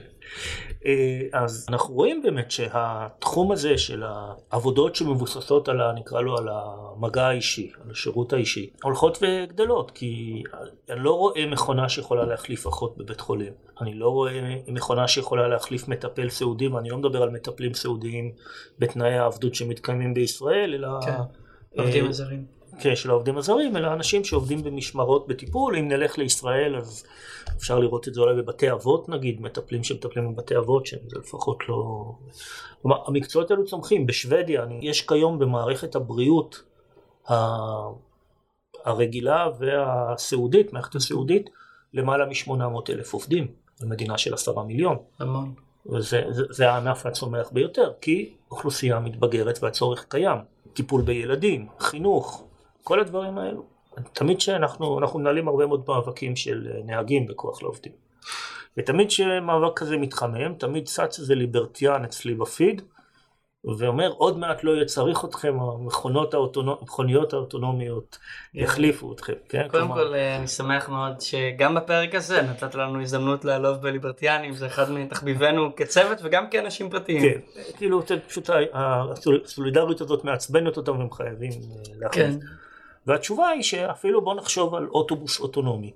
אה, אז אנחנו רואים באמת שהתחום הזה של העבודות שמבוססות על, ה- נקרא לו, על המגע האישי, על השירות האישי, הולכות וגדלות, כי אני לא רואה מכונה שיכולה להחליף אחות בבית חולים, אני לא רואה מכונה שיכולה להחליף מטפל סיעודי, ואני לא מדבר על מטפלים סיעודיים בתנאי העבדות שמתקיימים בישראל, אלא... כן. אה, עובדים הזרים. כן, של העובדים הזרים, אלא אנשים שעובדים במשמרות בטיפול. אם נלך לישראל, אז אפשר לראות את זה אולי בבתי אבות נגיד, מטפלים שמטפלים בבתי אבות, שזה לפחות לא... כלומר, המקצועות האלו צומחים. בשוודיה, אני, יש כיום במערכת הבריאות ה... הרגילה והסיעודית, מערכת הסיעודית, למעלה מ-800 אלף עובדים. זו מדינה של עשרה מיליון. המון. וזה זה, זה הענף הצומח ביותר, כי אוכלוסייה מתבגרת והצורך קיים. טיפול בילדים, חינוך, כל הדברים האלו. תמיד שאנחנו אנחנו מנהלים הרבה מאוד מאבקים של אה, נהגים בכוח לעובדים. ותמיד שמאבק כזה מתחמם, תמיד צץ איזה ליברטיאן אצלי בפיד, ואומר עוד מעט לא יהיה צריך אתכם, המכונות האוטונומיות, המכוניות האוטונומיות יחליפו אתכם, כן? קודם כלומר- כל אה, אני שמח מאוד שגם בפרק הזה נתת לנו הזדמנות לעלוב בליברטיאנים, זה אחד מתחביבינו כצוות וגם כאנשים פרטיים. כן, כאילו פשוט הסולידריות הזאת מעצבנת אותם והם חייבים אה, להכניס. כן. והתשובה היא שאפילו בוא נחשוב על אוטובוס אוטונומי.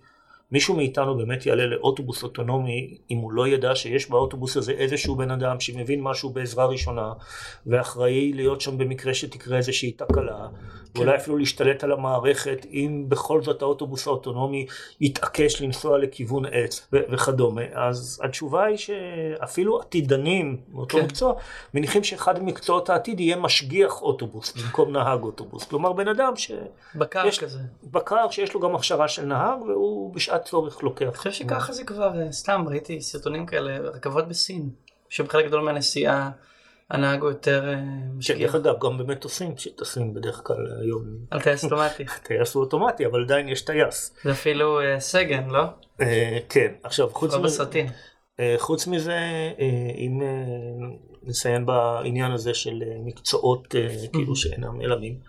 מישהו מאיתנו באמת יעלה לאוטובוס אוטונומי אם הוא לא ידע שיש באוטובוס הזה איזשהו בן אדם שמבין משהו בעזרה ראשונה ואחראי להיות שם במקרה שתקרה איזושהי תקלה ואולי אפילו להשתלט על המערכת אם בכל זאת האוטובוס האוטונומי יתעקש לנסוע לכיוון עץ ו- וכדומה אז התשובה היא שאפילו עתידנים מאותו כן. מקצוע מניחים שאחד ממקצועות העתיד יהיה משגיח אוטובוס במקום נהג אוטובוס כלומר בן אדם ש... בקר יש- כזה. בקר שיש לו גם הכשרה של נהג והוא בשעת צורך לוקח. אני חושב שככה זה כבר, אה, סתם ראיתי סרטונים כאלה, רכבות בסין, שבחלק גדול מהנסיעה הנהג הוא יותר אה, כן, משגיח. דרך אגב, גם במטוסים שטסים בדרך כלל היום. על טייס אוטומטי. טייס הוא אוטומטי, אבל עדיין יש טייס. זה אפילו אה, סגן, לא? אה, כן, עכשיו חוץ לא מזה, בסרטים. אה, חוץ מזה, אם נסיים בעניין הזה של מקצועות כאילו שאינם נעלמים,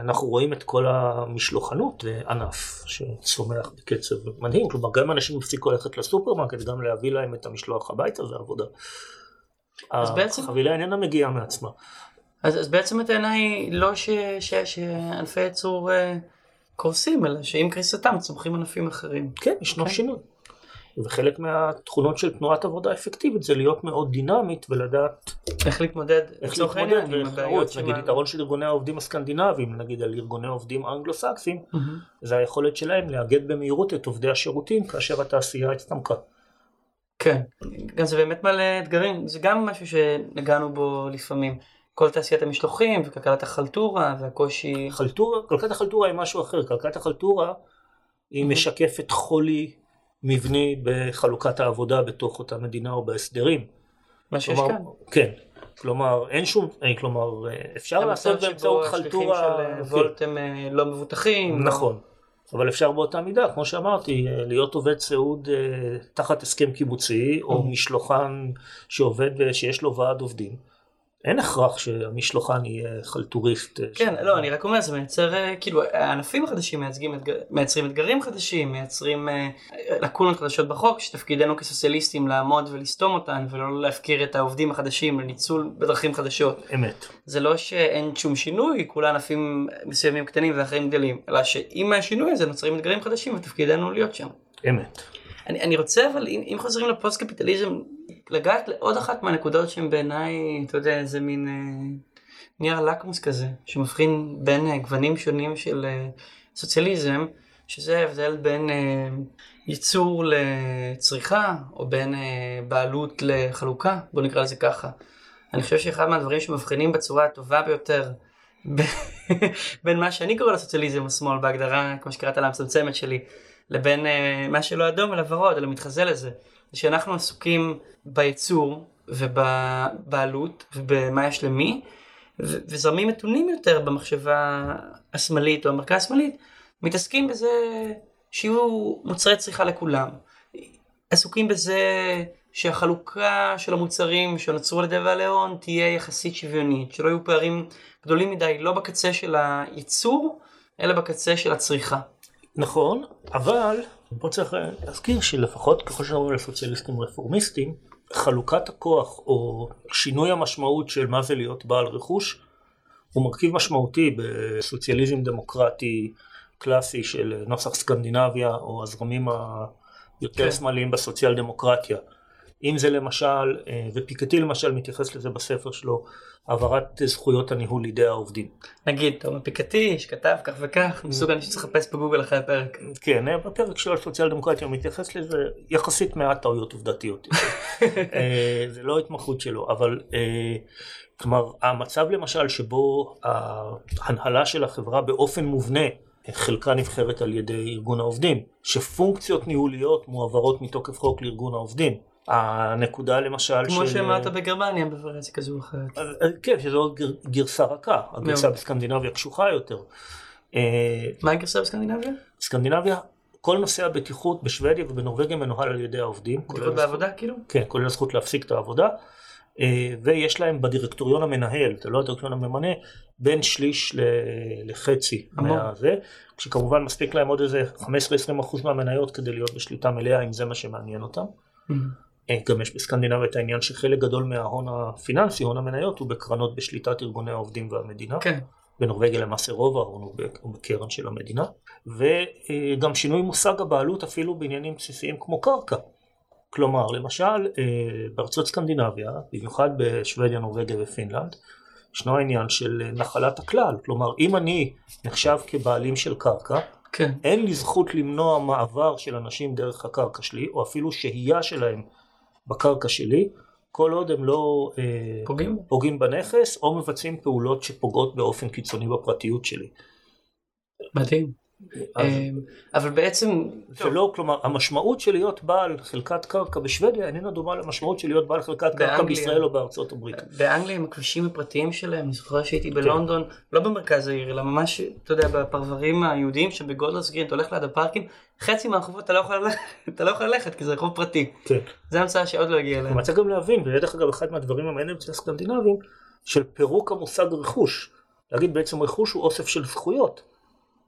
אנחנו רואים את כל המשלוחנות, ענף שצומח בקצב מדהים, כלומר גם אנשים הפסיקו ללכת לסופרמרקט, גם להביא להם את המשלוח הביתה זה עבודה. אז בעצם- החבילה איננה מגיעה מעצמה. אז, אז בעצם הטענה היא לא ש, ש, שענפי ייצור אה, קורסים, אלא שעם קריסתם צומחים ענפים אחרים. כן, ישנו כן. שינוי. וחלק מהתכונות של תנועת עבודה אפקטיבית זה להיות מאוד דינמית ולדעת איך להתמודד, איך לצורך להתמודד העניין, עם הבעיות לרוץ. נגיד שמה- יתרון של ארגוני העובדים הסקנדינביים, נגיד על ארגוני עובדים אנגלו-סקסים, מהמם. זה היכולת שלהם לאגד במהירות את עובדי השירותים כאשר התעשייה הצטמקה. כן, גם זה באמת מעלה אתגרים, זה גם משהו שנגענו בו לפעמים. כל תעשיית המשלוחים וכלכלת החלטורה והקושי... חלטורה, כלכלת החלטורה היא משהו אחר, כלכלת החלטורה היא משקפת חולי מבני בחלוקת העבודה בתוך אותה מדינה או בהסדרים. מה שיש כלומר, כאן. כן, כלומר אין שום, אה, כלומר אפשר לעשות המצב באמצעות שבו השליחים חלטורה, של אה, כן. וולט הם אה, לא מבוטחים. נכון, אבל אפשר באותה מידה, כמו שאמרתי, אה, להיות עובד סיעוד אה, תחת הסכם קיבוצי, או Mhm. משלוחן שעובד, אה, שיש לו ועד עובדים. אין הכרח שהמשלוחן יהיה חלטוריסט. אה, כן, ש- לא, אני רק אומר, זה מייצר, אה, כאילו, הענפים החדשים מייצגים, אתגר- מייצרים אתגרים חדשים, מייצרים אה, לקונות חדשות בחוק, שתפקידנו כסוציאליסטים לעמוד ולסתום אותן, ולא להפקיר את העובדים החדשים לניצול בדרכים חדשות. אמת. זה לא שאין שום שינוי, כולה ענפים מסוימים קטנים ואחרים גדלים, אלא שעם השינוי הזה נוצרים אתגרים חדשים ותפקידנו להיות שם. אמת. אני, אני רוצה אבל אם, אם חוזרים לפוסט קפיטליזם לגעת לעוד אחת מהנקודות שהן בעיניי אתה יודע איזה מין אה, נייר לקמוס כזה שמבחין בין אה, גוונים שונים של אה, סוציאליזם שזה ההבדל בין אה, ייצור לצריכה או בין אה, בעלות לחלוקה בוא נקרא לזה ככה. אני חושב שאחד מהדברים שמבחינים בצורה הטובה ביותר בין מה שאני קורא לסוציאליזם השמאל בהגדרה כמו שקראת לה המצמצמת שלי לבין אה, מה שלא אדום אלא ורוד אלא מתחזה לזה. זה שאנחנו עסוקים בייצור ובבעלות ובמה יש למי ו- וזרמים מתונים יותר במחשבה השמאלית או המרכז השמאלית מתעסקים בזה שיהיו מוצרי צריכה לכולם. עסוקים בזה שהחלוקה של המוצרים שנוצרו על ידי בעלי הון תהיה יחסית שוויונית, שלא יהיו פערים גדולים מדי, לא בקצה של הייצור, אלא בקצה של הצריכה. נכון, אבל פה צריך להזכיר שלפחות ככל שאנחנו מדברים על סוציאליסטים רפורמיסטים, חלוקת הכוח או שינוי המשמעות של מה זה להיות בעל רכוש הוא מרכיב משמעותי בסוציאליזם דמוקרטי קלאסי של נוסח סקנדינביה או הזרמים היותר כן. שמאליים בסוציאל דמוקרטיה. אם זה למשל, אה, ופיקטי למשל מתייחס לזה בספר שלו, העברת זכויות הניהול לידי העובדים. נגיד, תומר פיקתי שכתב כך וכך, מסוג אני שצריך לחפש בגוגל אחרי הפרק. כן, אה, בפרק שלו על סוציאל דמוקרטיה הוא מתייחס לזה יחסית מעט טעויות עובדתיות. אה, זה לא התמחות שלו, אבל כלומר המצב למשל שבו ההנהלה של החברה באופן מובנה חלקה נבחרת על ידי ארגון העובדים, שפונקציות ניהוליות מועברות מתוקף חוק לארגון העובדים. הנקודה למשל כמו של... שאמרת בגרמניה בוורציה כזו אחרת. אה, אה, כן, שזו עוד גר- גרסה רכה, הגרסה מאוד. בסקנדינביה קשוחה יותר. אה, מה הגרסה בסקנדינביה? סקנדינביה, כל נושא הבטיחות בשוודיה ובנורבגיה מנוהל על ידי העובדים. בטיחות הזכות- בעבודה כאילו? כן, כולל הזכות להפסיק את העבודה. אה, ויש להם בדירקטוריון המנהל, זה לא הדירקטוריון הממנה, בין שליש ל- לחצי המון. מהזה, כשכמובן מספיק להם עוד איזה 15-20% מהמניות כדי להיות בשליטה מלאה, אם זה מה שמעניין אותם. אה, גם יש בסקנדינביה את העניין שחלק גדול מההון הפיננסי, הון המניות, הוא בקרנות בשליטת ארגוני העובדים והמדינה. כן. בנורבגיה למעשה רוב ההון הוא בקרן של המדינה. וגם שינוי מושג הבעלות אפילו בעניינים בסיסיים כמו קרקע. כלומר, למשל, אה, בארצות סקנדינביה, במיוחד בשוודיה, נורבגיה ופינלנד, ישנו העניין של נחלת הכלל. כלומר, אם אני נחשב כבעלים של קרקע, כן. אין לי זכות למנוע מעבר של אנשים דרך הקרקע שלי, או אפילו שהייה שלהם בקרקע שלי, כל עוד הם לא אה, פוגעים? פוגעים בנכס, או מבצעים פעולות שפוגעות באופן קיצוני בפרטיות שלי. מדהים. אמ, אבל בעצם, זה לא, כלומר, המשמעות של להיות בעל חלקת קרקע בשוודיה איננה דומה למשמעות של להיות בעל חלקת קרקע. בישראל או בארצות הברית. באנגליה עם הכבישים הפרטיים שלהם, אני זוכר שהייתי בלונדון, לא במרכז העיר, אלא ממש, אתה יודע, בפרברים היהודיים שבגולדרס גרין, אתה הולך ליד הפארקים, חצי מהרחובות אתה לא יכול ללכת, אתה לא יכול ללכת כי זה רחוב פרטי. כן. זה המצאה שעוד לא הגיעה אליהם. צריך גם להבין, ודרך אגב אחד מהדברים המעניינים אצל הסקנדינבים, של פירוק המושג רכוש. להגיד בעצם רכוש הוא אוסף של זכויות.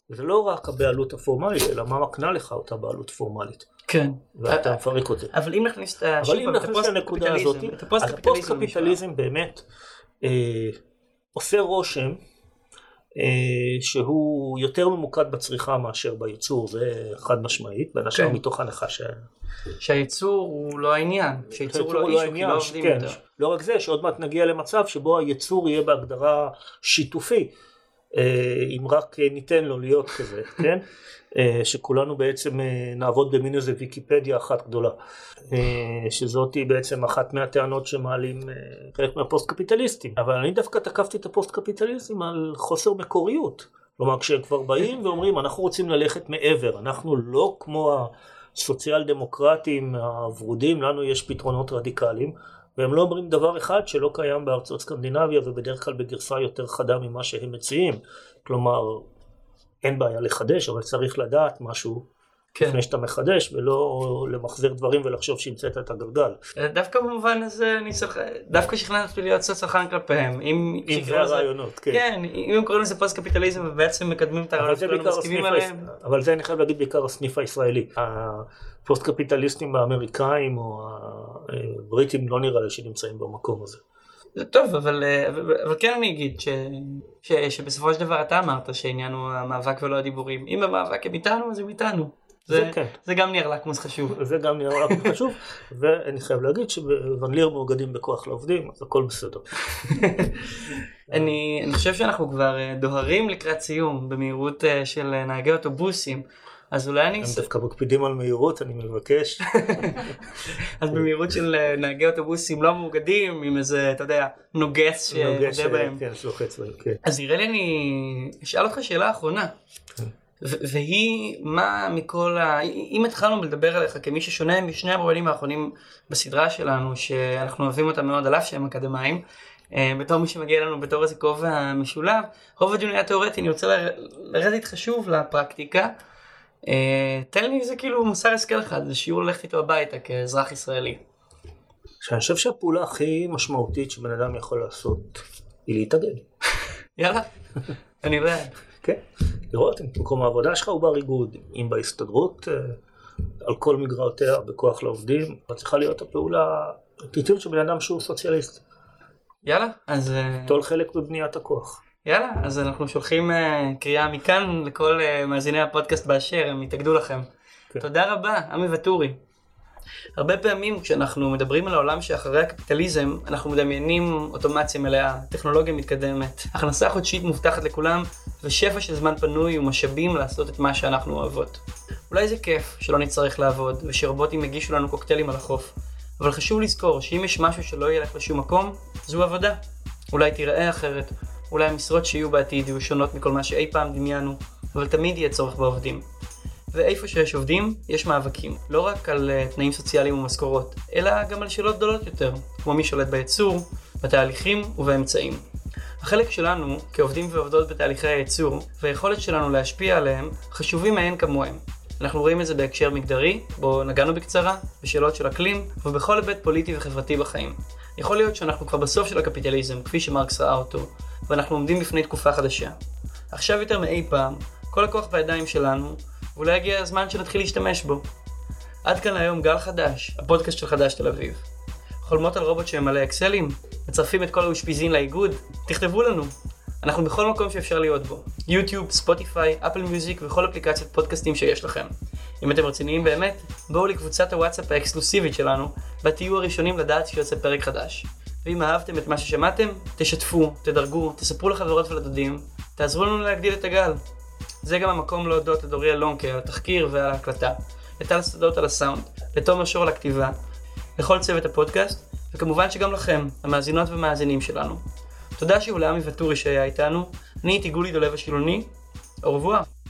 זה לא רק הבעלות הפורמלית, אלא מה מקנה לך אותה בעלות פורמלית. כן. ואתה מפרק אותה. אבל אם נכניס את ה- אבל אם פעם, את נכניס לנקודה הזאת, אז הפוסט-קפיטליזם הפוסט-קפיטליזם באמת אה, עושה רושם אה, שהוא יותר ממוקד בצריכה מאשר בייצור, זה חד משמעית, בין השאר כן. מתוך הנחה ש... שהייצור הוא לא העניין, שהייצור הוא לא אישו, כי לא עובדים כן, יותר. לא רק זה, שעוד מעט נגיע למצב שבו הייצור יהיה בהגדרה שיתופי, אם רק אה, ניתן לו להיות כזה, כן? אה, שכולנו בעצם אה, נעבוד במין איזה ויקיפדיה אחת גדולה, אה, שזאת היא בעצם אחת מהטענות שמעלים אה, חלק מהפוסט קפיטליסטים, אבל אני דווקא תקפתי את הפוסט קפיטליסטים על חוסר מקוריות, כלומר כשהם כבר באים ואומרים אנחנו רוצים ללכת מעבר, אנחנו לא כמו הסוציאל דמוקרטים הוורודים, לנו יש פתרונות רדיקליים, והם לא אומרים דבר אחד שלא קיים בארצות סקנדינביה ובדרך כלל בגרסה יותר חדה ממה שהם מציעים. כלומר, אין בעיה לחדש, אבל צריך לדעת משהו כן. לפני שאתה מחדש, ולא למחזר דברים ולחשוב שהמצאת את הגלגל. דווקא במובן הזה אני צריך, דווקא שכנעת אותי להיות קצת צרכן כלפיהם. אם אם זה הרעיונות, כן. כן, אם הם קוראים לזה פוסט קפיטליזם ובעצם מקדמים את הרעיונות בעיקר מסכימים עליהם. אבל זה אני חייב להגיד בעיקר הסניף הישראלי. הפוסט קפיטליסטים האמריקאים או הבריטים לא נראה לי שנמצאים במקום הזה. זה טוב, אבל, אה, אבל, אבל כן אני אגיד ש, ש, שבסופו של דבר אתה אמרת שהעניין הוא המאבק ולא הדיבורים. אם המאבק הם איתנו, אז הם איתנו. זה, זה כן. זה גם נייר לקמוס חשוב. זה גם נראה רק חשוב, ואני חייב להגיד שבוון ליר מאוגדים בכוח לעובדים, אז הכל בסדר. אני, אני חושב שאנחנו כבר אה, דוהרים לקראת סיום במהירות אה, של אה, נהגי אוטובוסים. אז אולי אני... הם דווקא מקפידים על מהירות, אני מבקש. אז במהירות של נהגי אוטובוסים לא מאוגדים, עם איזה, אתה יודע, נוגס שעודה בהם. כן, שלוחץ בהם, כן. אז נראה לי אני אשאל אותך שאלה אחרונה. והיא מה מכל ה... אם התחלנו לדבר עליך כמי ששונה משני המרואיינים האחרונים בסדרה שלנו שאנחנו אוהבים אותם מאוד על אף שהם אקדמאים אה, בתור מי שמגיע לנו בתור איזה כובע משולב רוב הדיון היה תיאורטי אני רוצה ל- לרדת איתך שוב לפרקטיקה אה, תן לי איזה כאילו מוסר השכל אחד זה שיעור ללכת איתו הביתה כאזרח ישראלי. שאני חושב שהפעולה הכי משמעותית שבן אדם יכול לעשות היא להתאגד. יאללה אני בעד. כן, לראות אם מקום העבודה שלך הוא בר איגוד, אם בהסתדרות, אה, על כל מגרעותיה, בכוח לעובדים, צריכה להיות הפעולה האינטואיטיבית של בן אדם שהוא סוציאליסט. יאללה אז. אה, ליטול חלק בבניית הכוח. יאללה, אז אנחנו שולחים uh, קריאה מכאן לכל מאזיני הפודקאסט באשר, הם יתאגדו לכם. כן. תודה רבה, עמי ואטורי. הרבה פעמים כשאנחנו מדברים על העולם שאחרי הקפיטליזם, אנחנו מדמיינים אוטומציה מלאה, טכנולוגיה מתקדמת, הכנסה חודשית מובטחת לכולם, ושפע של זמן פנוי ומשאבים לעשות את מה שאנחנו אוהבות. אולי זה כיף שלא נצטרך לעבוד, ושרובוטים יגישו לנו קוקטיילים על החוף. אבל חשוב לזכור שאם יש משהו שלא ילך לשום מקום, זו עבודה. אולי תיראה אחרת, אולי המשרות שיהיו בעתיד יהיו שונות מכל מה שאי פעם דמיינו, אבל תמיד יהיה צורך בעובדים. ואיפה שיש עובדים, יש מאבקים. לא רק על uh, תנאים סוציאליים ומשכורות, אלא גם על שאלות גדולות יותר, כמו מי שולט בייצור, בתהליכים ובאמצעים. החלק שלנו, כעובדים ועובדות בתהליכי הייצור, והיכולת שלנו להשפיע עליהם, חשובים מאין כמוהם. אנחנו רואים את זה בהקשר מגדרי, בו נגענו בקצרה, בשאלות של אקלים, ובכל היבט פוליטי וחברתי בחיים. יכול להיות שאנחנו כבר בסוף של הקפיטליזם, כפי שמרקס ראה אותו, ואנחנו עומדים בפני תקופה חדשה. עכשיו יותר מאי פעם, כל הכוח בידיים שלנו, ואולי הגיע הזמן שנתחיל להשתמש בו. עד כאן היום גל חדש, הפודקאסט של חדש תל אביב. חולמות על רובוט שממלא אקסלים? מצרפים את כל האושפיזין לאיגוד? תכתבו לנו. אנחנו בכל מקום שאפשר להיות בו. יוטיוב, ספוטיפיי, אפל מיוזיק וכל אפליקציית פודקאסטים שיש לכם. אם אתם רציניים באמת, בואו לקבוצת הוואטסאפ האקסקלוסיבית שלנו, בה תהיו הראשונים לדעת שיוצא פרק חדש. ואם אהבתם את מה ששמעתם, תשתפו, תדרגו, תספרו לחברות ולדודים, תעזרו לנו להגדיל את הגל. זה גם המקום להודות לדורי אלונקה על התחקיר ועל ההקלטה, לטל שדות על הסאונד, לתומר שור על הכתיבה, לכל צוות הפודקאסט, וכמובן שגם לכם, המאזינות והמאזינים שלנו. תודה שאולי עמי ואטורי שהיה איתנו, אני הייתי גולי דולב השילוני, revoir.